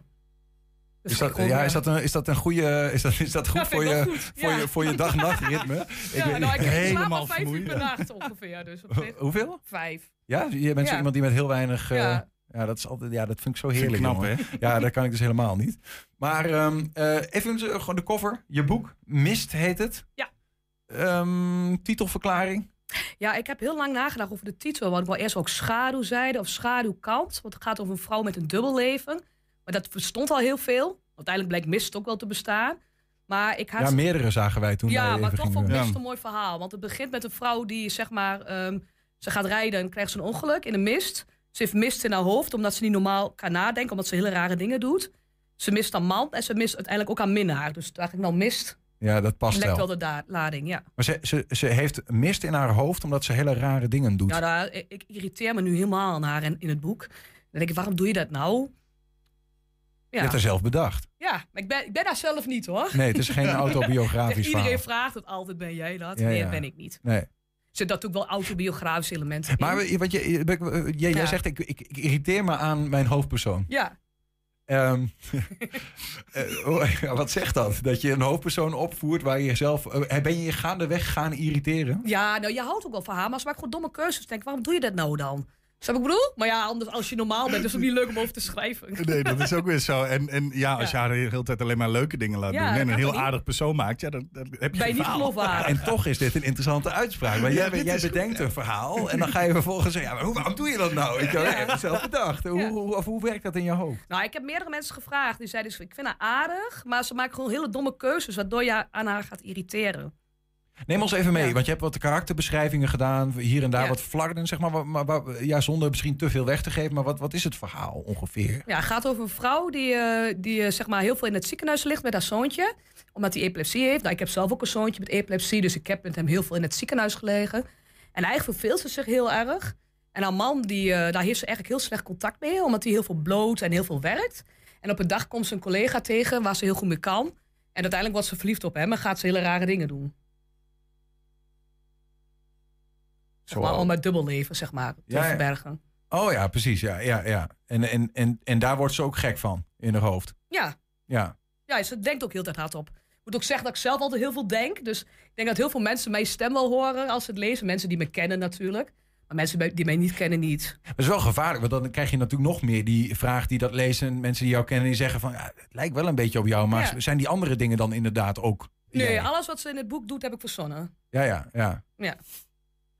Dus Is dat, ik ja, eh, is dat, een, is dat een goede, is dat, is dat goed Ja, voor ik je, goed, voor ja. je, voor je dag-nacht-ritme? Ik ja, weet- nou, ik slaap helemaal al vijf uur per nacht ongeveer. Dus Hoeveel? vijf. Ja, je bent zo Ja. iemand die met heel weinig... eh, ja. Ja. dat is altijd, ja, dat vind ik zo ik heerlijk. knap, jongen. hè? Ja, dat kan ik dus helemaal niet. Maar ehm, eh, even gewoon de cover. Je boek, Mist heet het. Ja. Ehm, titelverklaring. Ja, ik heb heel lang nagedacht over de titel. Want ik wil eerst ook schaduwzijde of schaduwkant. Want het gaat over een vrouw met een dubbel leven. Maar dat bestond al heel veel. Uiteindelijk bleek mist ook wel te bestaan. Maar ik had... Ja, meerdere zagen wij toen Ja, maar toch vond ik best een mooi verhaal. Want het begint met een vrouw die, zeg maar, ehm, ze gaat rijden en krijgt ze een ongeluk in de mist. Ze heeft mist in haar hoofd, omdat ze niet normaal kan nadenken, omdat ze hele rare dingen doet. Ze mist haar man en ze mist uiteindelijk ook haar minnaar. Dus ik nou mist, Ja, dat past lekt wel. wel de lading, ja. Maar ze, ze, ze heeft mist in haar hoofd omdat ze hele rare dingen doet. Ja, daar, ik, irriteer me nu helemaal aan haar in, in het boek. Dan denk ik, waarom doe je dat nou? Je Ja, hebt haar zelf bedacht. ja maar ik ben, ik ben daar zelf niet hoor. Nee, het is geen autobiografisch verhaal. Iedereen vraagt het altijd, ben jij dat? Ja, nee, dat ben ik niet. Nee. Er zitten natuurlijk wel autobiografische elementen in. Maar wat je, je- jij, jij Ja. zegt, ik, ik, ik irriteer me aan mijn hoofdpersoon. Ja, Ehm, eh, oh, wat zegt dat? Dat je een hoofdpersoon opvoert waar je jezelf... eh, ben je je gaandeweg gaan irriteren? Ja, nou, je houdt ook wel van haar, maar ze maakt gewoon domme keuzes. Denk, waarom doe je dat nou dan? Snap wat ik bedoel? Maar ja, anders, als je normaal bent, is het niet leuk om over te schrijven. Nee, dat is ook weer zo. En, en ja, als je haar de hele tijd alleen maar leuke dingen laat Ja, doen en een heel aardig persoon maakt, ja, dan, dan heb je Ben je niet geloofwaardig. En toch is dit een interessante uitspraak. Want Ja, jij, jij bedenkt een verhaal en dan ga je vervolgens zeggen... Ja, maar hoe, waarom doe je dat nou? Ik heb het zelf bedacht. Hoe, Ja. hoe, of hoe werkt dat in je hoofd? Nou, ik heb meerdere mensen gevraagd. Die zeiden, ik vind haar aardig, maar ze maakt gewoon hele domme keuzes, waardoor je aan haar gaat irriteren. Neem ons even mee, Ja. want je hebt wat karakterbeschrijvingen gedaan. Hier en daar Ja. wat flarden, zeg maar. Maar, maar- maar- ja, zonder misschien te veel weg te geven. Maar wat, wat is het verhaal ongeveer? Ja, het gaat over een vrouw die, eh, die eh, zeg maar heel veel in het ziekenhuis ligt met haar zoontje. Omdat hij epilepsie heeft. Nou, ik heb zelf ook een zoontje met epilepsie, dus ik heb met hem heel veel in het ziekenhuis gelegen. En eigenlijk verveelt ze zich heel erg. En haar man, die, eh, daar heeft ze eigenlijk heel slecht contact mee, omdat hij heel veel bloot en heel veel werkt. En op een dag komt ze een collega tegen waar ze heel goed mee kan. En uiteindelijk wordt ze verliefd op hem en gaat ze hele rare dingen doen. Zeg maar, om het dubbelleven, zeg maar, te Ja, verbergen. Oh ja, precies. Ja, ja, ja. En, en, en, en daar wordt ze ook gek van in haar hoofd. Ja, Ja. Ja, ze denkt ook heel tijd hardop. Ik moet ook zeggen dat ik zelf altijd heel veel denk. Dus ik denk dat heel veel mensen mijn stem wel horen als ze het lezen. Mensen die me kennen natuurlijk. Maar mensen die mij niet kennen niet. Dat is wel gevaarlijk, want dan krijg je natuurlijk nog meer die vraag die dat lezen. Mensen die jou kennen, die zeggen van, ja, het lijkt wel een beetje op jou. Maar Ja. zijn die andere dingen dan inderdaad ook Nee, jij? alles wat ze in het boek doet heb ik verzonnen. Ja, ja, ja. Ja.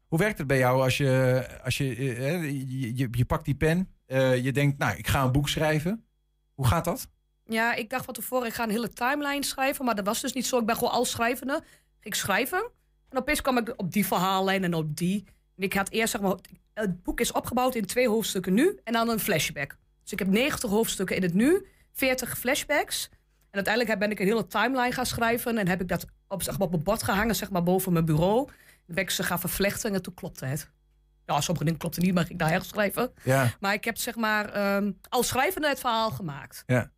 Hoe werkt het bij jou als je, als je, eh, hè, je, je, je pakt die pen, eh, je denkt, nou, ik ga een boek schrijven. Hoe gaat dat? Ja, ik dacht van tevoren, ik ga een hele timeline schrijven. Maar dat was dus niet zo. Ik ben gewoon al schrijvende. Ik schrijven. En opeens kwam ik op die verhaallijn en op die. En ik had eerst, zeg maar, het boek is opgebouwd in twee hoofdstukken nu. En dan een flashback. Dus ik heb 90 hoofdstukken in het nu. 40 flashbacks. En uiteindelijk ben ik een hele timeline gaan schrijven. En heb ik dat op, zeg maar, op mijn bord gehangen, zeg maar, boven mijn bureau. Dan ben ik ze gaan vervlechten en toen klopte het. Ja, sommige dingen klopten niet, maar ik daar herschrijven. Ja, Maar ik heb zeg maar ehm, al schrijvende het verhaal gemaakt. Ja.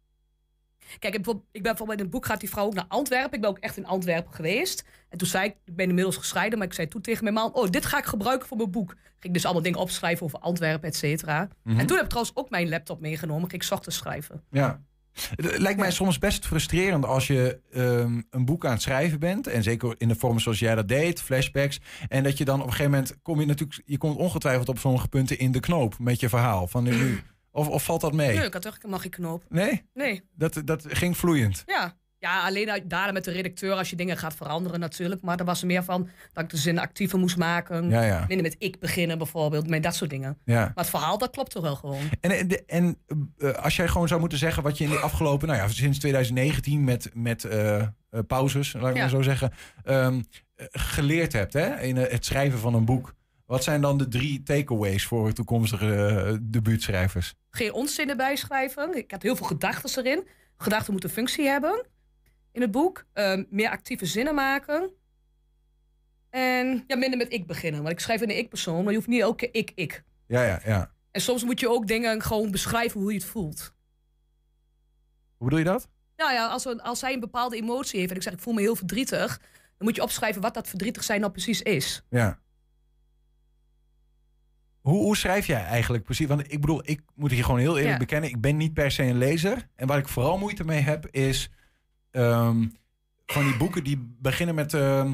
Kijk, ik, ben- bijvoorbeeld in het boek gaat die vrouw ook naar Antwerpen. Ik ben ook echt in Antwerpen geweest. En toen zei ik, ik ben inmiddels gescheiden, maar ik zei toen tegen mijn man: Oh, dit ga ik gebruiken voor mijn boek. Ging ik dus allemaal dingen opschrijven over Antwerpen, et cetera. Mhm. En toen heb ik trouwens ook mijn laptop meegenomen. Ging ik 's ochtends schrijven. ja. Het lijkt mij soms best frustrerend als je ehm, een boek aan het schrijven bent. En zeker in de vorm zoals jij dat deed, flashbacks. En dat je dan op een gegeven moment kom je natuurlijk, je komt ongetwijfeld op sommige punten in de knoop met je verhaal. Van nu, of, of valt dat mee? Nee, ik had toch mag ik knoop. Nee? Nee, Dat, dat ging vloeiend. ja. Ja, alleen daarna met de redacteur als je dingen gaat veranderen natuurlijk. Maar er was er meer van dat ik de zin actiever moest maken. Ja, ja. Minder met ik beginnen bijvoorbeeld, met dat soort dingen. ja. Maar het verhaal, dat klopt toch wel gewoon. En, en, de- en eh, als jij gewoon zou moeten zeggen wat je in de afgelopen, nou ja, sinds 2019 met, met eh, eh, pauzes, laat ik Ja. maar zo zeggen, ehm, eh, geleerd hebt hè, in het schrijven van een boek. Wat zijn dan de drie takeaways voor toekomstige debuutschrijvers? Geen onzin erbij schrijven. Ik had heel veel gedachten erin. Gedachten moeten functie hebben in het boek. Ehm, meer actieve zinnen maken. En ja, minder met ik beginnen. Want ik schrijf in de ik-persoon, maar je hoeft niet elke keer ik, ik. Ja, ja, ja. En soms moet je ook dingen gewoon beschrijven hoe je het voelt. Hoe bedoel je dat? Nou ja, als, een- als zij een bepaalde emotie heeft en ik zeg ik voel me heel verdrietig, dan moet je opschrijven wat dat verdrietig zijn nou precies is. Ja. Hoe, hoe schrijf jij eigenlijk precies? Want ik bedoel, ik moet je gewoon heel eerlijk Ja. bekennen. Ik ben niet per se een lezer. En waar ik vooral moeite mee heb, is ehm, van die boeken die beginnen met ehm,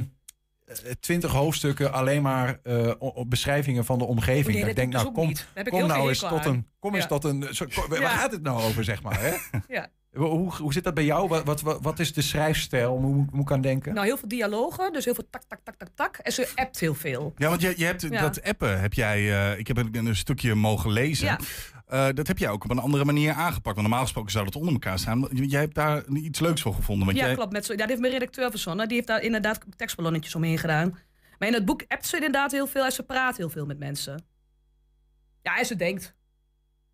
twintig hoofdstukken alleen maar eh, op beschrijvingen van de omgeving. Nee, Dat ik denk, nou dus kom, nou eens tot een. Kom eens Ja. tot een. Zo, kom- Waar Ja. gaat het nou over, zeg maar? Hè? Ja. Hoe, hoe zit dat bij jou? Wat, wat, wat is de schrijfstijl? Hoe moet, moet ik aan denken? Nou, heel veel dialogen, dus heel veel tak, tak, tak, tak, tak. En ze appt heel veel. Ja, want je, je hebt Ja. dat appen, heb jij, eh, ik heb een, een stukje mogen lezen. Ja. Eh, dat heb jij ook op een andere manier aangepakt. Want normaal gesproken zou dat onder elkaar staan. Maar Jij hebt daar iets leuks voor gevonden. Want Ja, jij, klopt. Met zo, ja, dat heeft mijn redacteur verzonnen. Die heeft daar inderdaad tekstballonnetjes omheen gedaan. Maar in het boek appt ze inderdaad heel veel en ze praat heel veel met mensen. Ja, en ze denkt.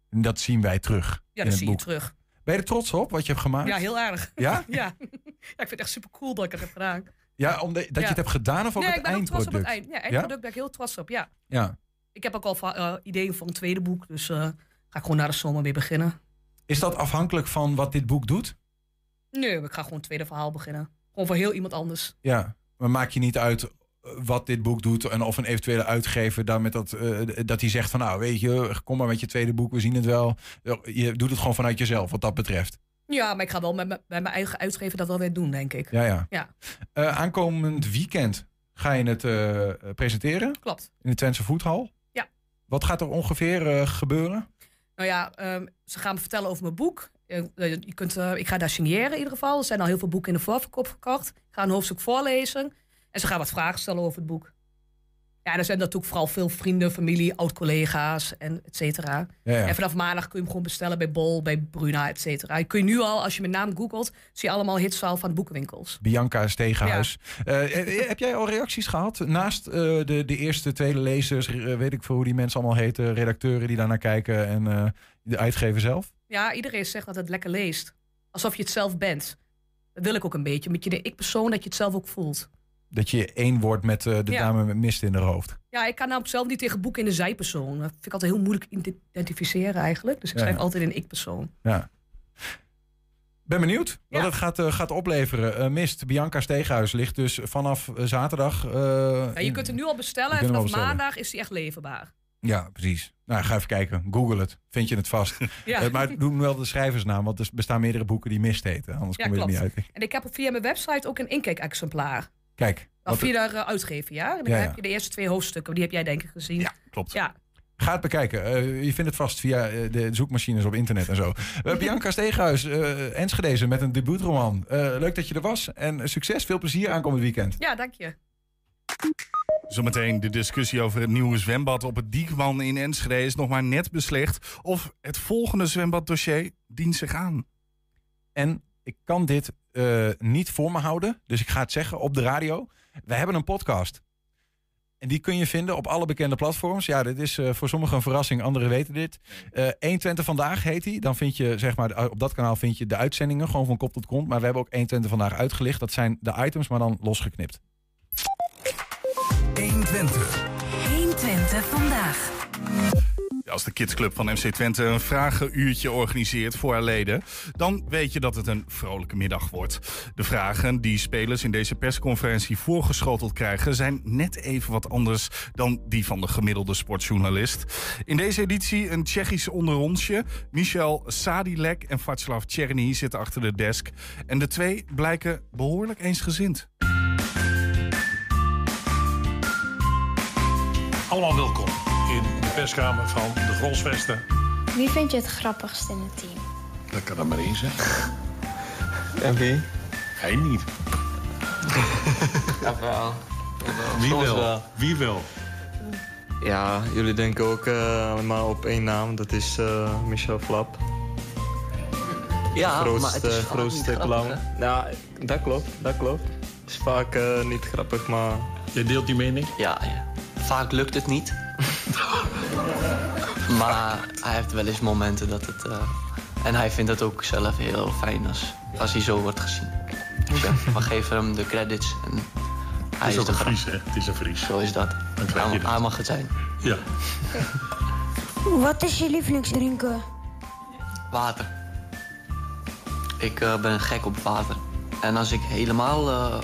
En dat zien wij terug Ja, in dat het zie je boek. terug. Ben je er trots op wat je hebt gemaakt? Ja, heel erg. Ja? Ja. ja, ik vind het echt super cool dat ik het heb gedaan. Ja, omdat dat je het hebt gedaan of ook nee, het ik ben ook trots op eindproduct? het eind. Ja, eindproduct ben ik heel trots op, ja. Ja. Ik heb ook al eh, ideeën voor een tweede boek, dus eh, ga ik gewoon na de zomer weer beginnen. Is dat afhankelijk van wat dit boek doet? Nee, ik ga gewoon een tweede verhaal beginnen. Gewoon voor heel iemand anders. Ja. Maar maak je niet uit eh, wat dit boek doet en of een eventuele uitgever daar met dat, eh, dat hij zegt van nou weet je, kom maar met je tweede boek, we zien het wel. Je doet het gewoon vanuit jezelf wat dat betreft. Ja, maar ik ga wel met, mijn- met mijn eigen uitgever dat wel weer doen, denk ik. Ja, ja. Ja. Eh, aankomend weekend ga je het presenteren Klopt. in de Twentse Voethal. Ja. Wat gaat er ongeveer gebeuren? Nou ja, ehm, ze gaan me vertellen over mijn boek. Eh, eh, je kunt, eh, ik ga daar signeren in ieder geval. Er zijn al heel veel boeken in de voorverkoop gekocht. Ik ga een hoofdstuk voorlezen. En ze gaan wat vragen stellen over het boek. Ja, er zijn natuurlijk vooral veel vrienden, familie, oud-collega's en et cetera. Ja, ja. En vanaf maandag kun je hem gewoon bestellen bij Bol, bij Bruna, et cetera. Kun je nu al, als je mijn naam googelt, zie je allemaal hitszaal van boekenwinkels. Bianca Stegenhuis. Eh, eh, heb jij al reacties gehad? Naast eh, de, de eerste, tweede lezers, eh, weet ik veel hoe die mensen allemaal heten, redacteuren die daarnaar kijken en eh, de uitgever zelf? Ja, iedereen zegt dat het lekker leest. Alsof je het zelf bent. Dat wil ik ook een beetje. Met je de ik-persoon, dat je het zelf ook voelt. Dat je één wordt met eh, de Ja. dame met mist in haar hoofd. Ja, ik kan namelijk zelf niet tegen boeken in de zijpersoon. Dat vind ik altijd heel moeilijk identificeren eigenlijk. Dus ik schrijf ja. altijd in ik-persoon. Ja. Ben benieuwd wat Ja. het gaat, eh, gaat opleveren. Eh, mist, Bianca Steeghuis ligt dus vanaf zaterdag. Ja, je in- kunt hem nu al bestellen en vanaf bestellen. maandag is hij echt leverbaar. Ja, precies. Nou, ga even kijken. Google het. Vind je het vast. Ja. Maar doe wel de schrijversnaam, want er bestaan meerdere boeken die mist heten. Anders kom je er niet uit. En ik heb via mijn website ook een inkijk-exemplaar. Kijk, Of de uh, uitgever, ja? En dan Ja, heb je de eerste twee hoofdstukken. Die heb jij denk ik gezien. Ja, klopt. Ja. Ga het bekijken. Eh, je vindt het vast via eh, de zoekmachines op internet en zo. Eh, Bianca Steeghuis, uh, Enschede met een debuutroman. Eh, leuk dat je er was. En succes, veel plezier aankomend weekend. ja, dank je. Zometeen de discussie over het nieuwe zwembad op het Diekman in Enschede is nog maar net beslecht. Of het volgende zwembaddossier dient zich aan. En ik kan dit eh, niet voor me houden. Dus ik ga het zeggen op de radio. We hebben een podcast. En die kun je vinden op alle bekende platforms. Ja, dit is eh, voor sommigen een verrassing, anderen weten dit. Eh 120 vandaag heet die. Dan vind je, zeg maar, op dat kanaal vind je de uitzendingen gewoon van kop tot kont. Maar we hebben ook 120 vandaag uitgelicht. Dat zijn de items, maar dan losgeknipt. 120. 120 vandaag. Als de kidsclub van MC Twente een vragenuurtje organiseert voor haar leden, dan weet je dat het een vrolijke middag wordt. De vragen die spelers in deze persconferentie voorgeschoteld krijgen, zijn net even wat anders dan die van de gemiddelde sportjournalist. In deze editie een Tsjechisch onderrondje. Michel Sadilek en Václav Czerny zitten achter de desk. En de twee blijken behoorlijk eensgezind. Allemaal welkom de perskamer van de Grolsvesten. Wie vind je het grappigst in het team? Dat kan er maar één zijn. En wie? Hij niet. Jawel. Wie wel? wel. Wie wel? Ja, jullie denken ook eh, allemaal op één naam. Dat is eh, Michel Flap. Ja, maar het is vaak grootste niet grappig, clown. Ja, dat klopt, dat klopt. Het is vaak eh, niet grappig, maar... Jij deelt die mening? Ja, ja. Vaak lukt het niet. maar hij heeft wel eens momenten dat het... eh, en hij vindt het ook zelf heel fijn als, als hij zo wordt gezien. Dus ja, we geven hem de credits en hij Het is is ook de een. Fries, hè? Het is een Fries. Zo is dat. Hij, dat. hij mag het zijn. Ja. Wat is je lievelingsdrinken? Water. Ik eh, ben gek op water. En als ik helemaal eh,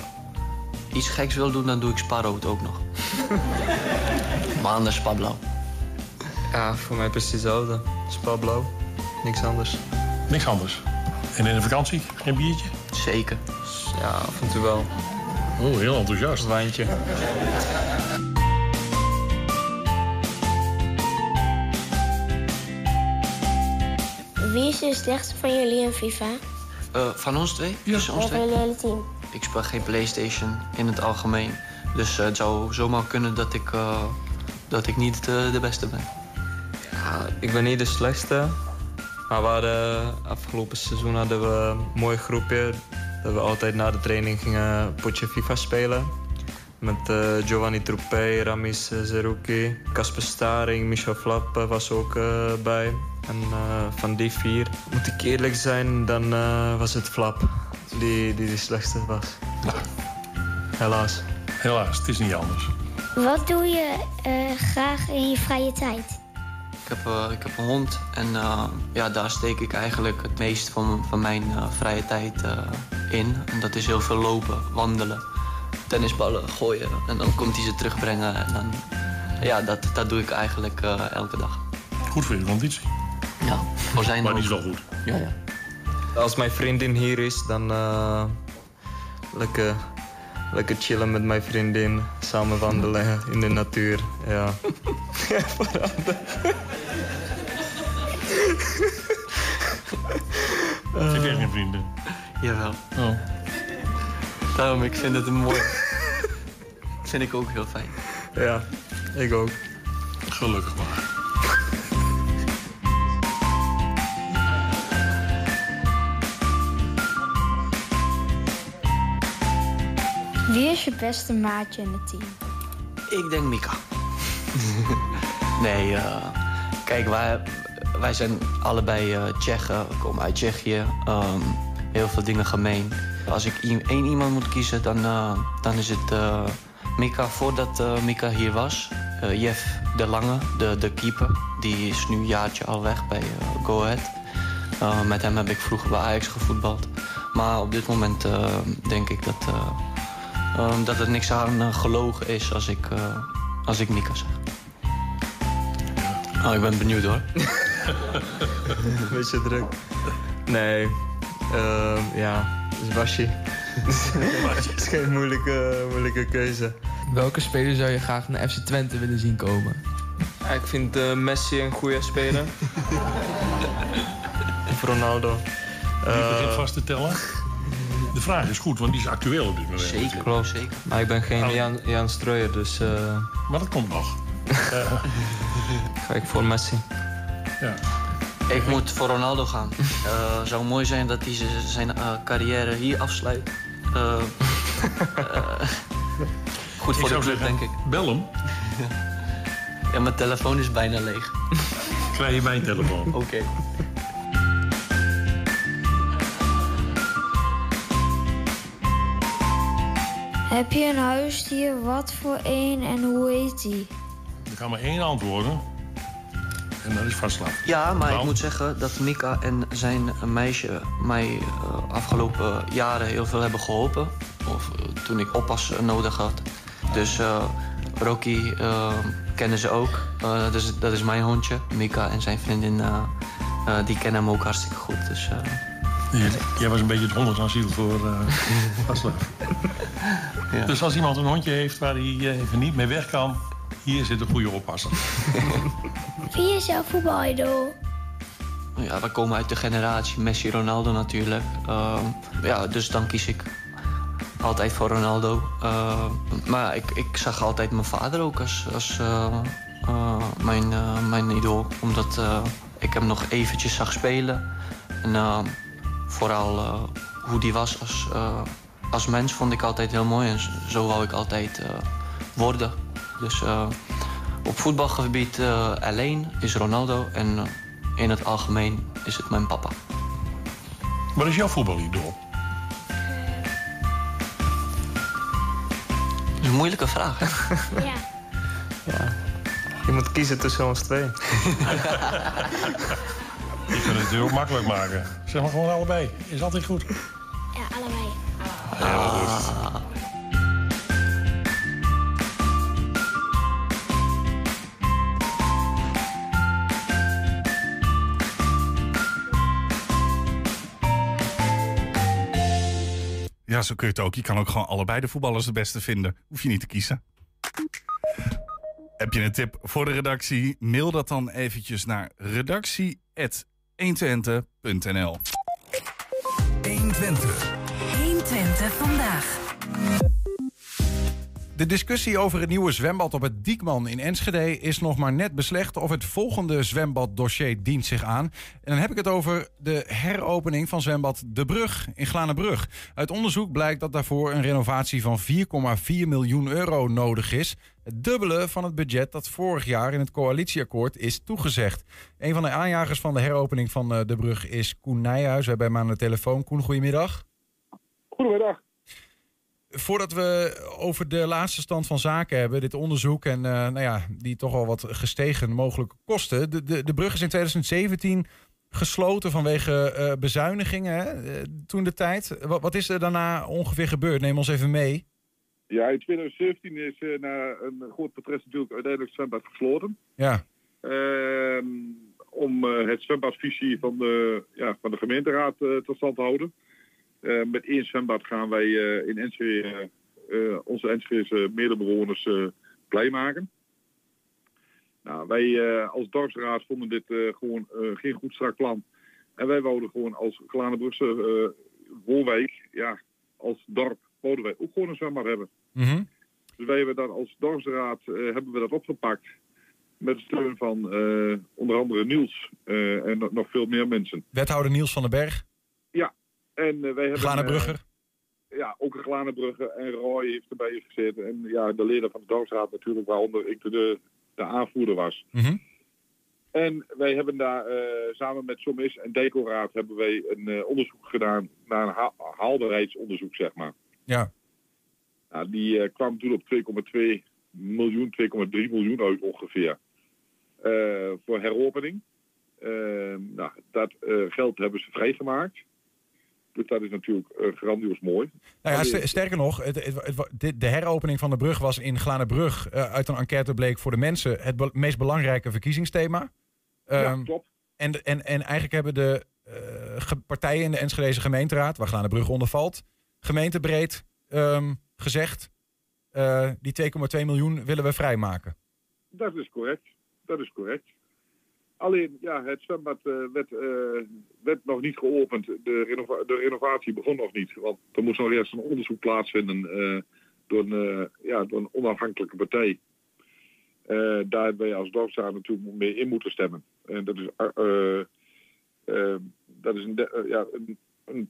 iets geks wil doen, dan doe ik spaarrood ook nog. maar anders spaarblauw. Ja, voor mij precies hetzelfde. Spa-blauw, niks anders. Niks anders. En in de vakantie? Geen biertje? Zeker. Ja, af en toe wel. Oh, heel enthousiast. Een wijntje. Wie is de slechtste van jullie in FIFA? Eh, van ons twee? Ons Of van twee? jullie hele team? Ik speel geen PlayStation in het algemeen. Dus eh, het zou zomaar kunnen dat ik, eh, dat ik niet de beste ben. Ja, ik ben niet de slechtste. Maar we hadden, afgelopen seizoen hadden we een mooi groepje. Dat we altijd na de training gingen potje FIFA spelen. Met eh, Giovanni Troepé, Ramis eh, Zerouki, Casper Staring, Michel Flap eh, was ook eh, bij. En eh, van die vier, moet ik eerlijk zijn, dan eh, was het Flap die, die de slechtste was. Helaas. Helaas, het is niet anders. Wat doe je eh, graag in je vrije tijd? Ik heb, eh, ik heb een hond en eh, ja, daar steek ik eigenlijk het meest van, van mijn eh, vrije tijd eh, in. En dat is heel veel lopen, wandelen, tennisballen gooien. En dan komt hij ze terugbrengen. En dan, ja, dat, dat doe ik eigenlijk eh, elke dag. Goed voor je conditie. Ja, voor zijn Maar die is wel goed. Ja, ja. Als mijn vriendin hier is, dan eh, lekker, lekker chillen met mijn vriendin. Samen wandelen in de natuur. Ja. Dat. Heb jij geen vrienden? Jawel. Oh. Daarom, ik vind het een mooi. vind ik ook heel fijn. Ja, ik ook. Gelukkig maar. Wie is je beste maatje in het team? Ik denk Mika. nee, eh, kijk, wij, wij zijn allebei eh Tsjechen. We komen uit Tsjechië. Ehm, heel veel dingen gemeen. Als ik één iemand moet kiezen, dan, eh, dan is het Mika. Voordat Mika hier was, Jeff de Lange, de, de keeper. Die is nu een jaartje al weg bij Go Ahead. Met hem heb ik vroeger bij Ajax gevoetbald. Maar op dit moment denk ik dat... eh, Ehm, dat er niks aan gelogen is als ik, als ik Mika zeg. Oh, ik ben benieuwd hoor. Beetje druk. Nee, ehm, ja, dus Washi. Het is geen moeilijke, moeilijke keuze. Welke speler zou je graag naar FC Twente willen zien komen? Ja, ik vind eh, Messi een goede speler. of Ronaldo. Die Eh, begint vast te tellen. De vraag is goed, want die is actueel op dit moment. Zeker, Klopt. zeker. Maar ik ben geen Oh. Jan, Jan Streuer, dus eh, Maar dat komt nog. Eh, ga ik voor Messi. ja. Ik moet voor Ronaldo gaan. Het zou mooi zijn dat hij zijn eh, carrière hier afsluit. Eh, eh, goed Ik voor de club, zeggen, denk ik. bel hem. Ja, mijn telefoon is bijna leeg. Krijg je mijn telefoon. Oké. Heb je een huisdier? Wat voor een en hoe heet die? Er kan maar één antwoorden. En dat is vastslag. Ja, maar ik moet zeggen dat Mika en zijn meisje mij eh, afgelopen jaren heel veel hebben geholpen. Of eh, toen ik oppas nodig had. Dus eh, Rocky kennen ze ook. Eh, dat, is, dat is mijn hondje. Mika en zijn vriendin die kennen hem ook hartstikke goed. Dus Jij- Jij was een beetje het hondenasiel voor uh, vastslag. Ja. Dus als iemand een hondje heeft waar hij even niet mee weg kan... hier zit een goede oppasser. Wie is jouw voetbalidol? ja, we komen uit de generatie Messi, Ronaldo natuurlijk. Eh, ja, dus dan kies ik altijd voor Ronaldo. Uh, maar ik, ik zag altijd mijn vader ook als, als uh, uh, mijn, mijn idool. Omdat ik hem nog eventjes zag spelen. En vooral hoe die was als, als mens vond ik altijd heel mooi. En zo wou ik altijd worden. Dus op voetbalgebied alleen is Ronaldo. En in het algemeen is het mijn papa. Wat is jouw voetbalidool? Dat is een moeilijke vraag. Ja. ja. Je moet kiezen tussen ons twee. Ik kan het natuurlijk makkelijk maken. Zeg maar gewoon allebei. Is altijd goed. Ja, allebei. Ah. Ja, zo kun je het ook. Je kan ook gewoon allebei de voetballers de beste vinden. Hoef je niet te kiezen. Heb je een tip voor de redactie? Mail dat dan eventjes naar redactie.120.nl 120. 120 vandaag. De discussie over het nieuwe zwembad op het Diekman in Enschede is nog maar net beslecht of het volgende zwembaddossier dient zich aan. En dan heb ik het over de heropening van zwembad De Brug in Glanenbrug. Uit onderzoek blijkt dat daarvoor een renovatie van 4,4 miljoen euro nodig is. Het dubbele van het budget dat vorig jaar in het coalitieakkoord is toegezegd. Een van de aanjagers van de heropening van eh, De Brug is Koen Nijhuis. We hebben hem aan de telefoon. Koen, goedemiddag. Goedemiddag voordat we over de laatste stand van zaken hebben, dit onderzoek en uh, nou ja, die toch al wat gestegen mogelijke kosten. De, de, de brug is in 2017 gesloten vanwege uh, bezuinigingen hè, eh, toen de tijd. Wat, wat, is er daarna ongeveer gebeurd? Neem ons even mee. Ja, in 2017 is uh, na een groot protest natuurlijk uiteindelijk het zwembad gesloten. Ja. Ehm, om het zwembadvisie van de, ja, van de gemeenteraad tot stand te houden. Eh, met één zwembad gaan wij eh, in Enschede eh, onze Enschedese medebewoners blij maken. Nou, wij als dorpsraad vonden dit gewoon geen goed strak plan. En wij wouden gewoon als Glanenbrugse uh, woonwijk, ja, als dorp, wouden wij ook gewoon een zwembad hebben. Mhm. Dus wij hebben dat als dorpsraad hebben we dat opgepakt. Met de steun van onder andere Niels en nog veel meer mensen. Wethouder Niels van den Berg? Ja, en uh, wij hebben... Glanenbrugger? Uh, ja, ook een Glanenbrugger. En Roy heeft erbij gezeten. En ja, de leden van de dorpsraad natuurlijk, waaronder ik de, de aanvoerder was. Mm En wij hebben daar uh, samen met Somis en Decoraad hebben wij een onderzoek gedaan naar een ha haalbaarheidsonderzoek, zeg maar. Ja. Nou, die kwam toen op 2,2 miljoen, 2,3 miljoen uit ongeveer. voor heropening. nou, dat geld hebben ze vrijgemaakt. Dus dat is natuurlijk uh, grandioos mooi. Nou ja, sterker nog, het, het, de heropening van de brug was in Glanenbrug uh, uit een enquête bleek voor de mensen het be meest belangrijke verkiezingsthema. Um, ja, ehm, klopt. En, en, en eigenlijk hebben de uh, partijen in de Enschedeze gemeenteraad, waar Glanenbrug onder valt, gemeentebreed um, gezegd, die 2,2 miljoen willen we vrijmaken. Dat is correct. Dat is correct. Alleen, ja, het zwembad uh, werd, uh, werd, nog niet geopend. De, renova de, renovatie begon nog niet. Want er moest nog eerst een onderzoek plaatsvinden uh, door, een, ja, door een onafhankelijke partij. daar hebben wij als dorpsraad natuurlijk mee in moeten stemmen. En dat is, dat is een, ja, een, een,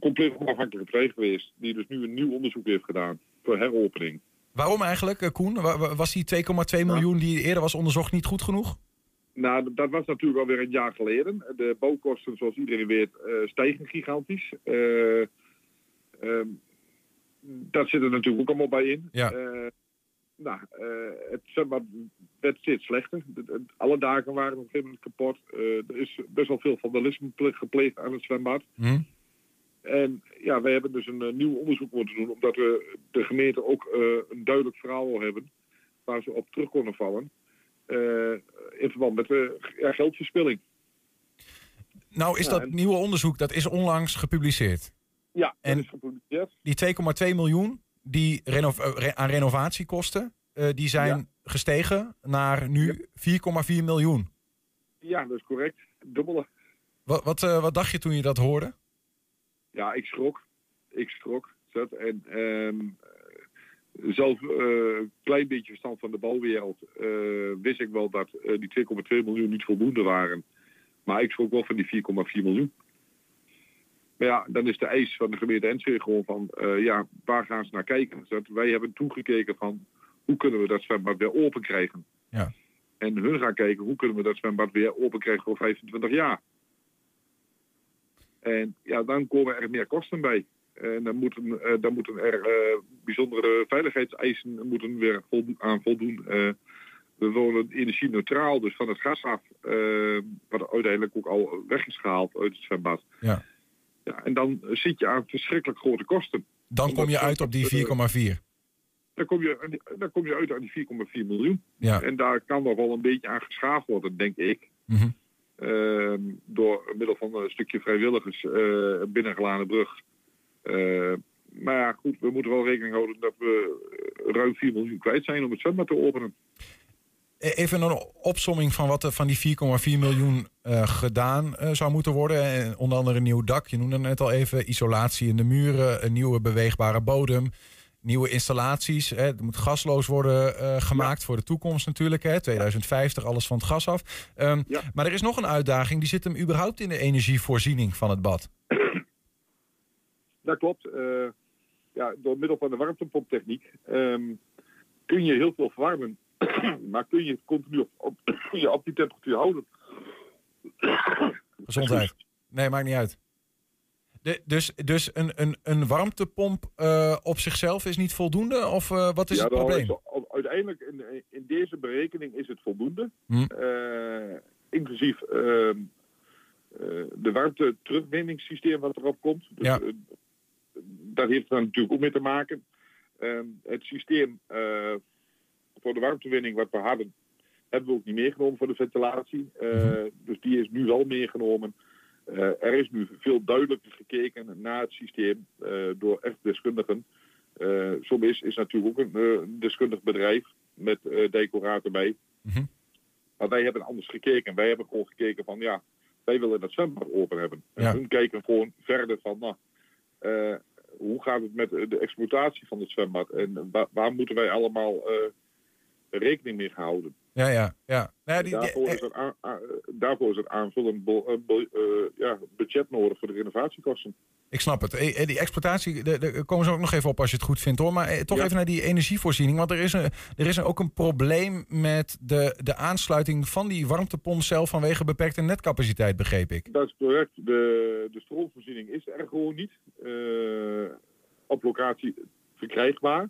compleet onafhankelijke partij geweest. Die dus nu een nieuw onderzoek heeft gedaan voor heropening. Waarom eigenlijk, Koen? Was die 2,2 miljoen die eerder was onderzocht niet goed genoeg? Nou, dat was natuurlijk alweer een jaar geleden. De bouwkosten, zoals iedereen weet, uh, stijgen gigantisch. Uh, dat zit er natuurlijk ook allemaal bij in. Ja. Uh, nou, het zwembad werd steeds slechter. Alle dagen waren op een gegeven moment kapot. er is best wel veel vandalisme gepleegd aan het zwembad. Hm. En ja, wij hebben dus een nieuw onderzoek moeten doen, omdat we de gemeente ook een duidelijk verhaal wil hebben waar ze op terug konden vallen. Uh, in verband met uh, ja, geldverspilling. Nou is dat nieuwe onderzoek, dat is onlangs gepubliceerd. Ja, dat en is gepubliceerd. Die 2,2 miljoen die reno uh, aan renovatiekosten, die zijn ja. gestegen naar nu 4,4 miljoen. Ja, dat is correct. Dubbele. Wat, wat, wat dacht je toen je dat hoorde? Ja, ik schrok. Ik schrok. Zet. En ehm, zelf eh, een klein beetje verstand van de bouwwereld eh, wist ik wel dat eh, die 2,2 miljoen niet voldoende waren. Maar ik schrok wel van die 4,4 miljoen. Maar ja, dan is de eis van de gemeente Enschede gewoon van, eh, ja, waar gaan ze naar kijken? Dus dat wij hebben toegekeken van, hoe kunnen we dat zwembad weer open krijgen? Ja. En hun gaan kijken, hoe kunnen we dat zwembad weer open krijgen voor 25 jaar? En ja, dan komen er meer kosten bij. En dan moeten, eh, dan moeten er eh, bijzondere veiligheidseisen moeten weer aan voldoen. Eh, we willen energie-neutraal, dus van het gas af, wat uiteindelijk ook al weg is gehaald uit het zwembad. Ja. Ja, en dan zit je aan verschrikkelijk grote kosten. Dan kom je uit op die 4,4. Dan kom je, dan kom je uit aan die 4,4 miljoen. Ja. En daar kan nog wel een beetje aan geschaafd worden, denk ik. Mhm. Ehm, door middel van een stukje vrijwilligers uh, binnen brug. Eh, maar ja, goed, we moeten wel rekening houden dat we eh, ruim 4 miljoen kwijt zijn om het zwembad te openen. E- Even een opsomming van wat er van die 4,4 miljoen eh, gedaan zou moeten worden. En onder andere een nieuw dak. Je noemde het net al even. Isolatie in de muren. Een nieuwe beweegbare bodem. Nieuwe installaties. Hè. Er moet gasloos worden gemaakt voor de toekomst natuurlijk. Hè. 2050, alles van het gas af. Ehm, Maar er is nog een uitdaging. Die zit hem überhaupt in de energievoorziening van het bad. Dat klopt. Eh, ja, door middel van de warmtepomptechniek ehm, kun je heel veel verwarmen. maar kun je het continu op, op, die temperatuur houden. Gezondheid. Nee, maakt niet uit. De, dus dus een, een, een warmtepomp eh, op zichzelf is niet voldoende? Of eh, wat is ja, het probleem? uiteindelijk in, in deze berekening is het voldoende. Hm. Inclusief ehm, eh, de warmte terugwinningssysteem wat erop komt. Dus, Ja. Dat heeft er natuurlijk ook mee te maken. Ehm, het systeem eh, voor de warmtewinning wat we hadden, hebben we ook niet meegenomen voor de ventilatie. Eh, Mhm. Dus die is nu wel meegenomen. Eh, er is nu veel duidelijker gekeken naar het systeem door echt deskundigen. Somis is natuurlijk ook een deskundig bedrijf met eh decoraten bij. Mhm. Maar wij hebben anders gekeken. Wij hebben gewoon gekeken van ja, wij willen dat zwembad open hebben. En hun kijken gewoon verder van nou, hoe gaat het met de exploitatie van het zwembad en waar, waar moeten wij allemaal eh, rekening mee houden. Ja, ja, ja. Nou ja, die, daarvoor, is er aan, aan- daarvoor is er aanvullend eh, ja, budget nodig voor de renovatiekosten. ik snap het. Eh, eh, Die exploitatie, daar komen ze ook nog even op als je het goed vindt hoor. Maar toch Ja. even naar die energievoorziening. Want er is, een, er is ook een probleem met de, de aansluiting van die warmtepomp zelf vanwege beperkte netcapaciteit, begreep ik. Dat is correct. De, de stroomvoorziening is er gewoon niet. op locatie verkrijgbaar.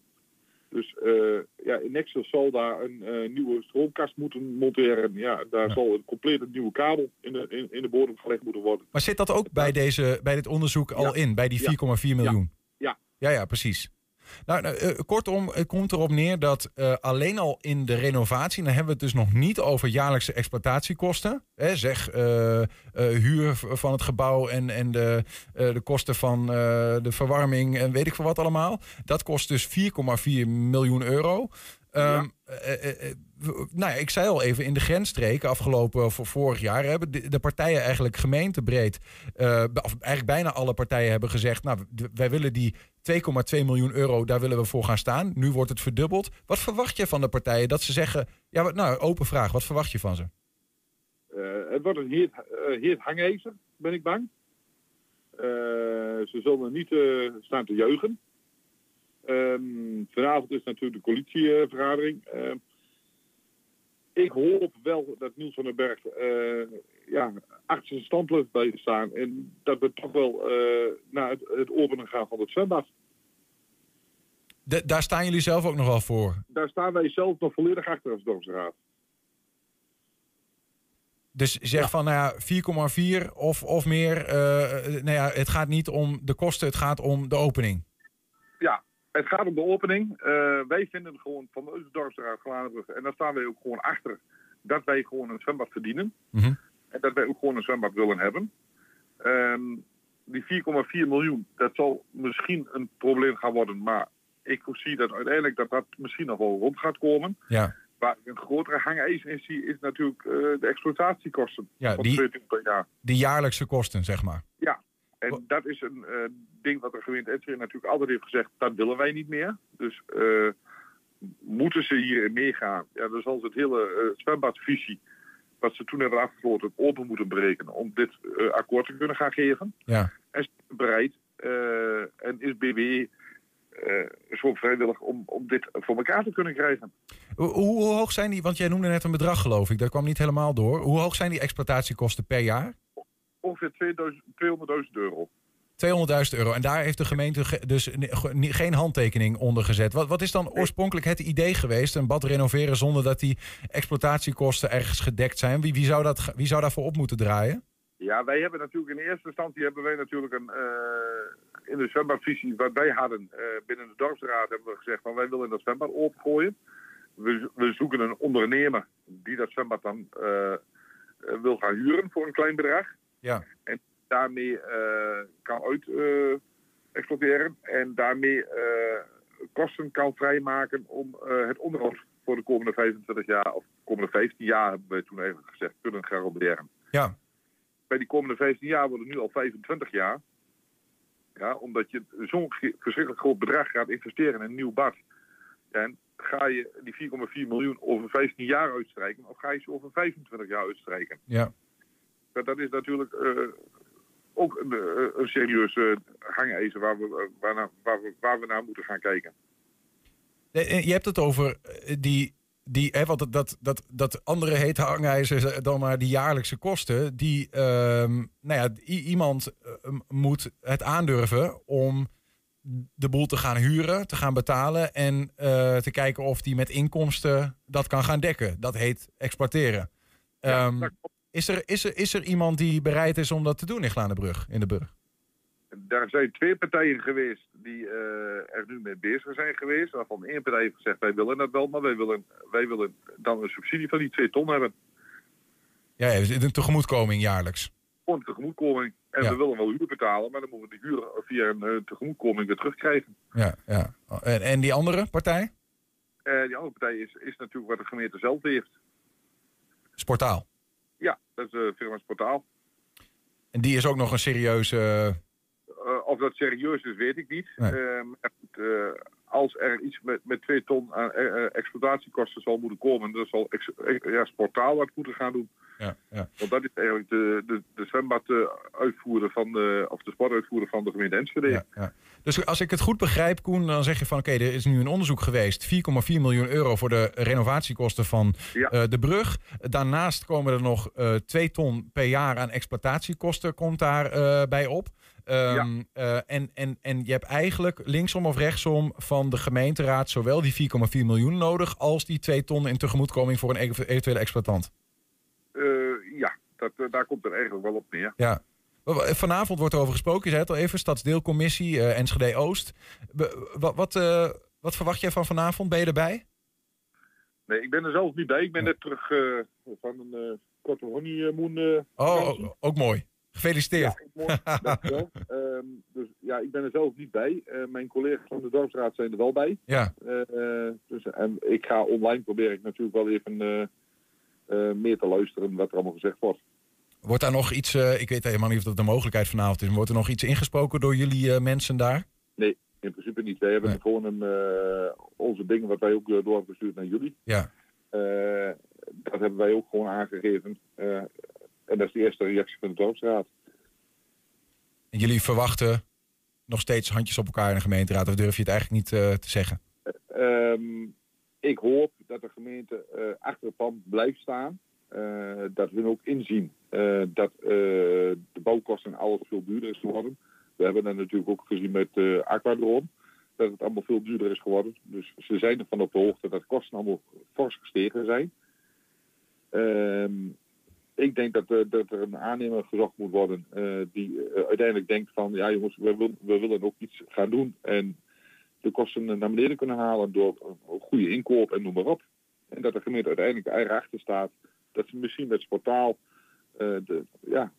Dus eh, ja, in Nexus zal daar een eh, nieuwe stroomkast moeten monteren. Ja, daar zal een complete nieuwe kabel in de, in, in de bodem gelegd moeten worden. Maar zit dat ook bij, deze, bij dit onderzoek al in, bij die 4,4 miljoen? Ja. Ja, ja, precies. Nou, nou, eh, kortom, het komt erop neer dat eh, alleen al in de renovatie, dan hebben we het dus nog niet over jaarlijkse exploitatiekosten. Hè, zeg eh, huur van het gebouw en, en de, de kosten van de verwarming en weet ik veel wat allemaal. Dat kost dus 4,4 miljoen euro. Ehm, eh, eh, eh, nou ja, ik zei al even, in de grensstreken afgelopen voor vorig jaar hebben de, de partijen eigenlijk gemeentebreed, eh, of eigenlijk bijna alle partijen hebben gezegd, nou, wij willen die 2,2 miljoen euro, daar willen we voor gaan staan. Nu wordt het verdubbeld. Wat verwacht je van de partijen dat ze zeggen, ja, nou, open vraag, wat verwacht je van ze? Eh, het wordt een heet, eh, heet hangijzer, ben ik bang. Eh, ze zullen niet staan te juichen. Ehm, vanavond is natuurlijk de coalitievergadering. Ehm, ik hoop wel dat Niels van den Berg ja, achter zijn standpunt blijft staan. En dat we toch wel eh, naar het, het openen gaan van het zwembad. De- daar staan jullie zelf ook nog wel voor. Daar staan wij zelf nog volledig achter als dorpsraad. Dus zeg van, nou ja, 4,4 of, of meer. eh, nou ja, het gaat niet om de kosten, het gaat om de opening. Ja, het gaat om de opening. Wij vinden gewoon van de dorpsraad Gladenbrug, en daar staan wij ook gewoon achter, dat wij gewoon een zwembad verdienen. Mhm. En dat wij ook gewoon een zwembad willen hebben. Ehm, die 4,4 miljoen, dat zal misschien een probleem gaan worden, maar ik zie dat uiteindelijk dat dat misschien nog wel rond gaat komen. Ja. Waar ik een grotere hangijzer in zie, is natuurlijk eh, de exploitatiekosten Ja, van die- 20 per jaar. De jaarlijkse kosten, zeg maar. Ja, En dat is een eh, ding wat de gemeente Enschede natuurlijk altijd heeft gezegd, dat willen wij niet meer. Dus eh, moeten ze hierin meegaan, ja, dan zal ze het hele zwembadvisie, wat ze toen hebben afgesloten, open moeten breken om dit eh, akkoord te kunnen gaan geven. Ja. En ze zijn bereid eh, en is BWE eh, zo vrijwillig om, om dit voor elkaar te kunnen krijgen. Hoe, hoe hoog zijn die, want jij noemde net een bedrag geloof ik, dat kwam niet helemaal door. Hoe hoog zijn die exploitatiekosten per jaar? 200.000 Ongeveer 2000 200.000 euro. Euro. En daar heeft de gemeente ge- dus geen handtekening onder gezet. Wat, wat is dan oorspronkelijk het idee geweest? Een bad renoveren zonder dat die exploitatiekosten ergens gedekt zijn. Wie, wie, zou, dat, wie zou daarvoor op moeten draaien? Ja, wij hebben natuurlijk in eerste instantie hebben wij natuurlijk een eh, in de zwembadvisie wat wij hadden eh, binnen de dorpsraad hebben we gezegd van wij willen dat zwembad opengooien. We, we zoeken een ondernemer die dat zwembad dan eh, wil gaan huren voor een klein bedrag. Ja. En daarmee eh, kan uit eh, exploiteren en daarmee eh, kosten kan vrijmaken om het onderhoud voor de komende 25 jaar of komende 15 jaar hebben we toen eigenlijk gezegd kunnen garanderen Ja. bij die komende 15 jaar worden nu al 25 jaar. Ja, omdat je zo'n verschrikkelijk groot bedrag gaat investeren in een nieuw bad. En ga je die 4,4 miljoen over 15 jaar uitstrijken of ga je ze over 25 jaar uitstrijken? Ja. Dat, is natuurlijk ook een, eh, een serieus hangijzer waar we, eh, waar, naar- waar, we, waar we naar moeten gaan kijken. Eh, Je hebt het over die, die hè, want dat, dat, dat, andere hete hangijzer is, eh, dan maar die jaarlijkse kosten. Die, ehm, nou ja, iemand moet het aandurven om de boel te gaan huren, te gaan betalen en te kijken of die met inkomsten dat kan gaan dekken. Dat heet exploiteren. Ehm, is, er, is, er, is er iemand die bereid is om dat te doen in Glanenbrug, in de Burg? Daar zijn twee partijen geweest die eh, er nu mee bezig zijn geweest. Waarvan één partij heeft gezegd wij willen dat wel, maar wij willen, wij willen dan een subsidie van die 2 ton hebben. Ja, ja, een tegemoetkoming jaarlijks. Gewoon een tegemoetkoming. En Ja. we willen wel huur betalen, maar dan moeten we de huur via een eh, tegemoetkoming weer terugkrijgen. Ja, ja. En, en die andere partij? Eh, die andere partij is, is natuurlijk wat de gemeente zelf heeft. Sportaal. Dat is de firma Portaal. En die is ook nog een serieuze. Eh, of dat serieus is, weet ik niet. Nee. Eh, als er iets met, met 2 ton aan eh, exploitatiekosten zal moeten komen, dan zal ex, ja, Sportaal wat moeten gaan doen. Ja, ja. Want dat is eigenlijk de, de, de zwembad uitvoerder van de, of de sportuitvoerder van de gemeente Enschede. Ja, ja. Dus als ik het goed begrijp, Koen, dan zeg je van oké, er is nu een onderzoek geweest. 4,4 miljoen euro voor de renovatiekosten van Ja. de brug. Daarnaast komen er nog eh 2 ton per jaar aan exploitatiekosten komt daar bij op. Ehm, eh, en, en, en je hebt eigenlijk linksom of rechtsom van de gemeenteraad zowel die 4,4 miljoen nodig als die 2 ton in tegemoetkoming voor een ev- eventuele exploitant. Eh, ja, dat, eh, daar komt het eigenlijk wel op neer. Ja. Vanavond wordt er over gesproken. Je zei het al even, stadsdeelcommissie, eh Enschede Oost. Wat, wat, wat verwacht jij van vanavond? Ben je erbij? Nee, ik ben er zelf niet bij. Ik ben net terug van een korte honeymoon. Oh, ook mooi. Gefeliciteerd. Dankjewel. Ehm, dus ja, ik ben er zelf niet bij. Eh, mijn collega's van de dorpsraad zijn er wel bij. Ja. Eh, dus, en ik ga online probeer ik natuurlijk wel even eh, meer te luisteren wat er allemaal gezegd wordt. Wordt daar nog iets, ik weet helemaal niet of dat de mogelijkheid vanavond is, wordt er nog iets ingesproken door jullie mensen daar? Nee, in principe niet. Wij hebben gewoon een, onze dingen wat wij ook door hebben gestuurd naar jullie. Ja. Dat hebben wij ook gewoon aangegeven. En dat is de eerste reactie van de dorpsraad. En jullie verwachten nog steeds handjes op elkaar in de gemeenteraad, of durf je het eigenlijk niet eh, te zeggen? Ehm, ik hoop dat de gemeente eh, achter het pand blijft staan. Eh, dat we ook inzien dat de bouwkosten alles veel duurder is geworden. We hebben dat natuurlijk ook gezien met uh, Aquadron. Dat het allemaal veel duurder is geworden. Dus ze zijn ervan op de hoogte dat de kosten allemaal fors gestegen zijn. Ehm, ik denk dat, eh, dat er een aannemer gezocht moet worden eh, die eh, uiteindelijk denkt van ja jongens, we, wil, we willen ook iets gaan doen. En de kosten naar beneden kunnen halen door een goede inkoop en noem maar op. En dat de gemeente uiteindelijk er achter staat dat ze misschien met Sportaal uh, de, ja,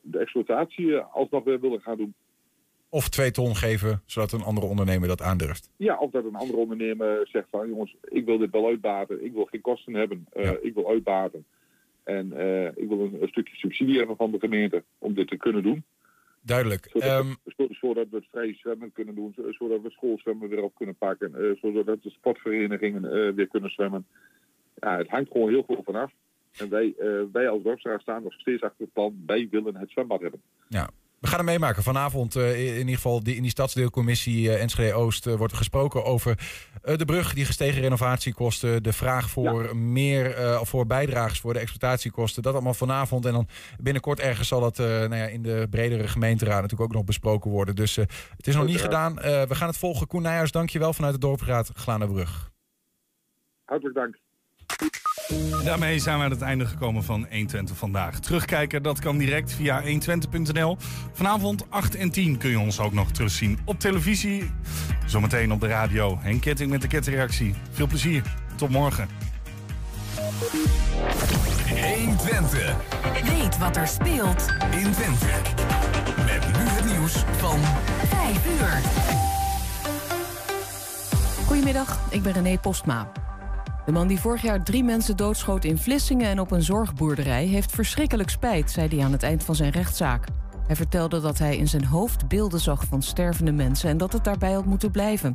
de exploitatie alsnog weer willen gaan doen. Of twee ton geven, zodat een andere ondernemer dat aandurft. Ja, of dat een andere ondernemer zegt van jongens, ik wil dit wel uitbaten, ik wil geen kosten hebben, ja. ik wil uitbaten. En uh, ik wil een, een, stukje subsidie hebben van de gemeente om dit te kunnen doen. Duidelijk. Zodat, Ehm, zo- zodat we het vrij zwemmen kunnen doen, zo- zodat we schoolzwemmen weer op kunnen pakken, eh, zodat de sportverenigingen eh, weer kunnen zwemmen. Ja, het hangt gewoon heel veel vanaf. En wij, eh, wij als dorpsraad staan nog steeds achter het plan, wij willen het zwembad hebben. Ja. We gaan het meemaken. Vanavond eh, in ieder geval die, in die stadsdeelcommissie eh, Enschede Oost eh, wordt er gesproken over de brug, die gestegen renovatiekosten, de vraag voor meer of voor bijdragers voor de exploitatiekosten. Dat allemaal vanavond. En dan binnenkort ergens zal dat nou ja, in de bredere gemeenteraad natuurlijk ook nog besproken worden. Dus het is nog niet gedaan. We gaan het volgen. Koen Nijhuis, dankjewel vanuit de dorpsraad Glanenbrug. Hartelijk dank. Daarmee zijn we aan het einde gekomen van 120 vandaag. Terugkijken, dat kan direct via 120.nl. Vanavond 8 en 10 kun je ons ook nog terugzien op televisie. Zometeen op de radio. Henk Ketting met de kettingreactie. Veel plezier. Tot morgen. 120. Weet wat er speelt in Twente. Met nu het nieuws van 5 uur. Goedemiddag, ik ben René Postma. De man die vorig jaar drie mensen doodschoot in Vlissingen en op een zorgboerderij... heeft verschrikkelijk spijt, zei hij aan het eind van zijn rechtszaak. Hij vertelde dat hij in zijn hoofd beelden zag van stervende mensen... en dat het daarbij had moeten blijven.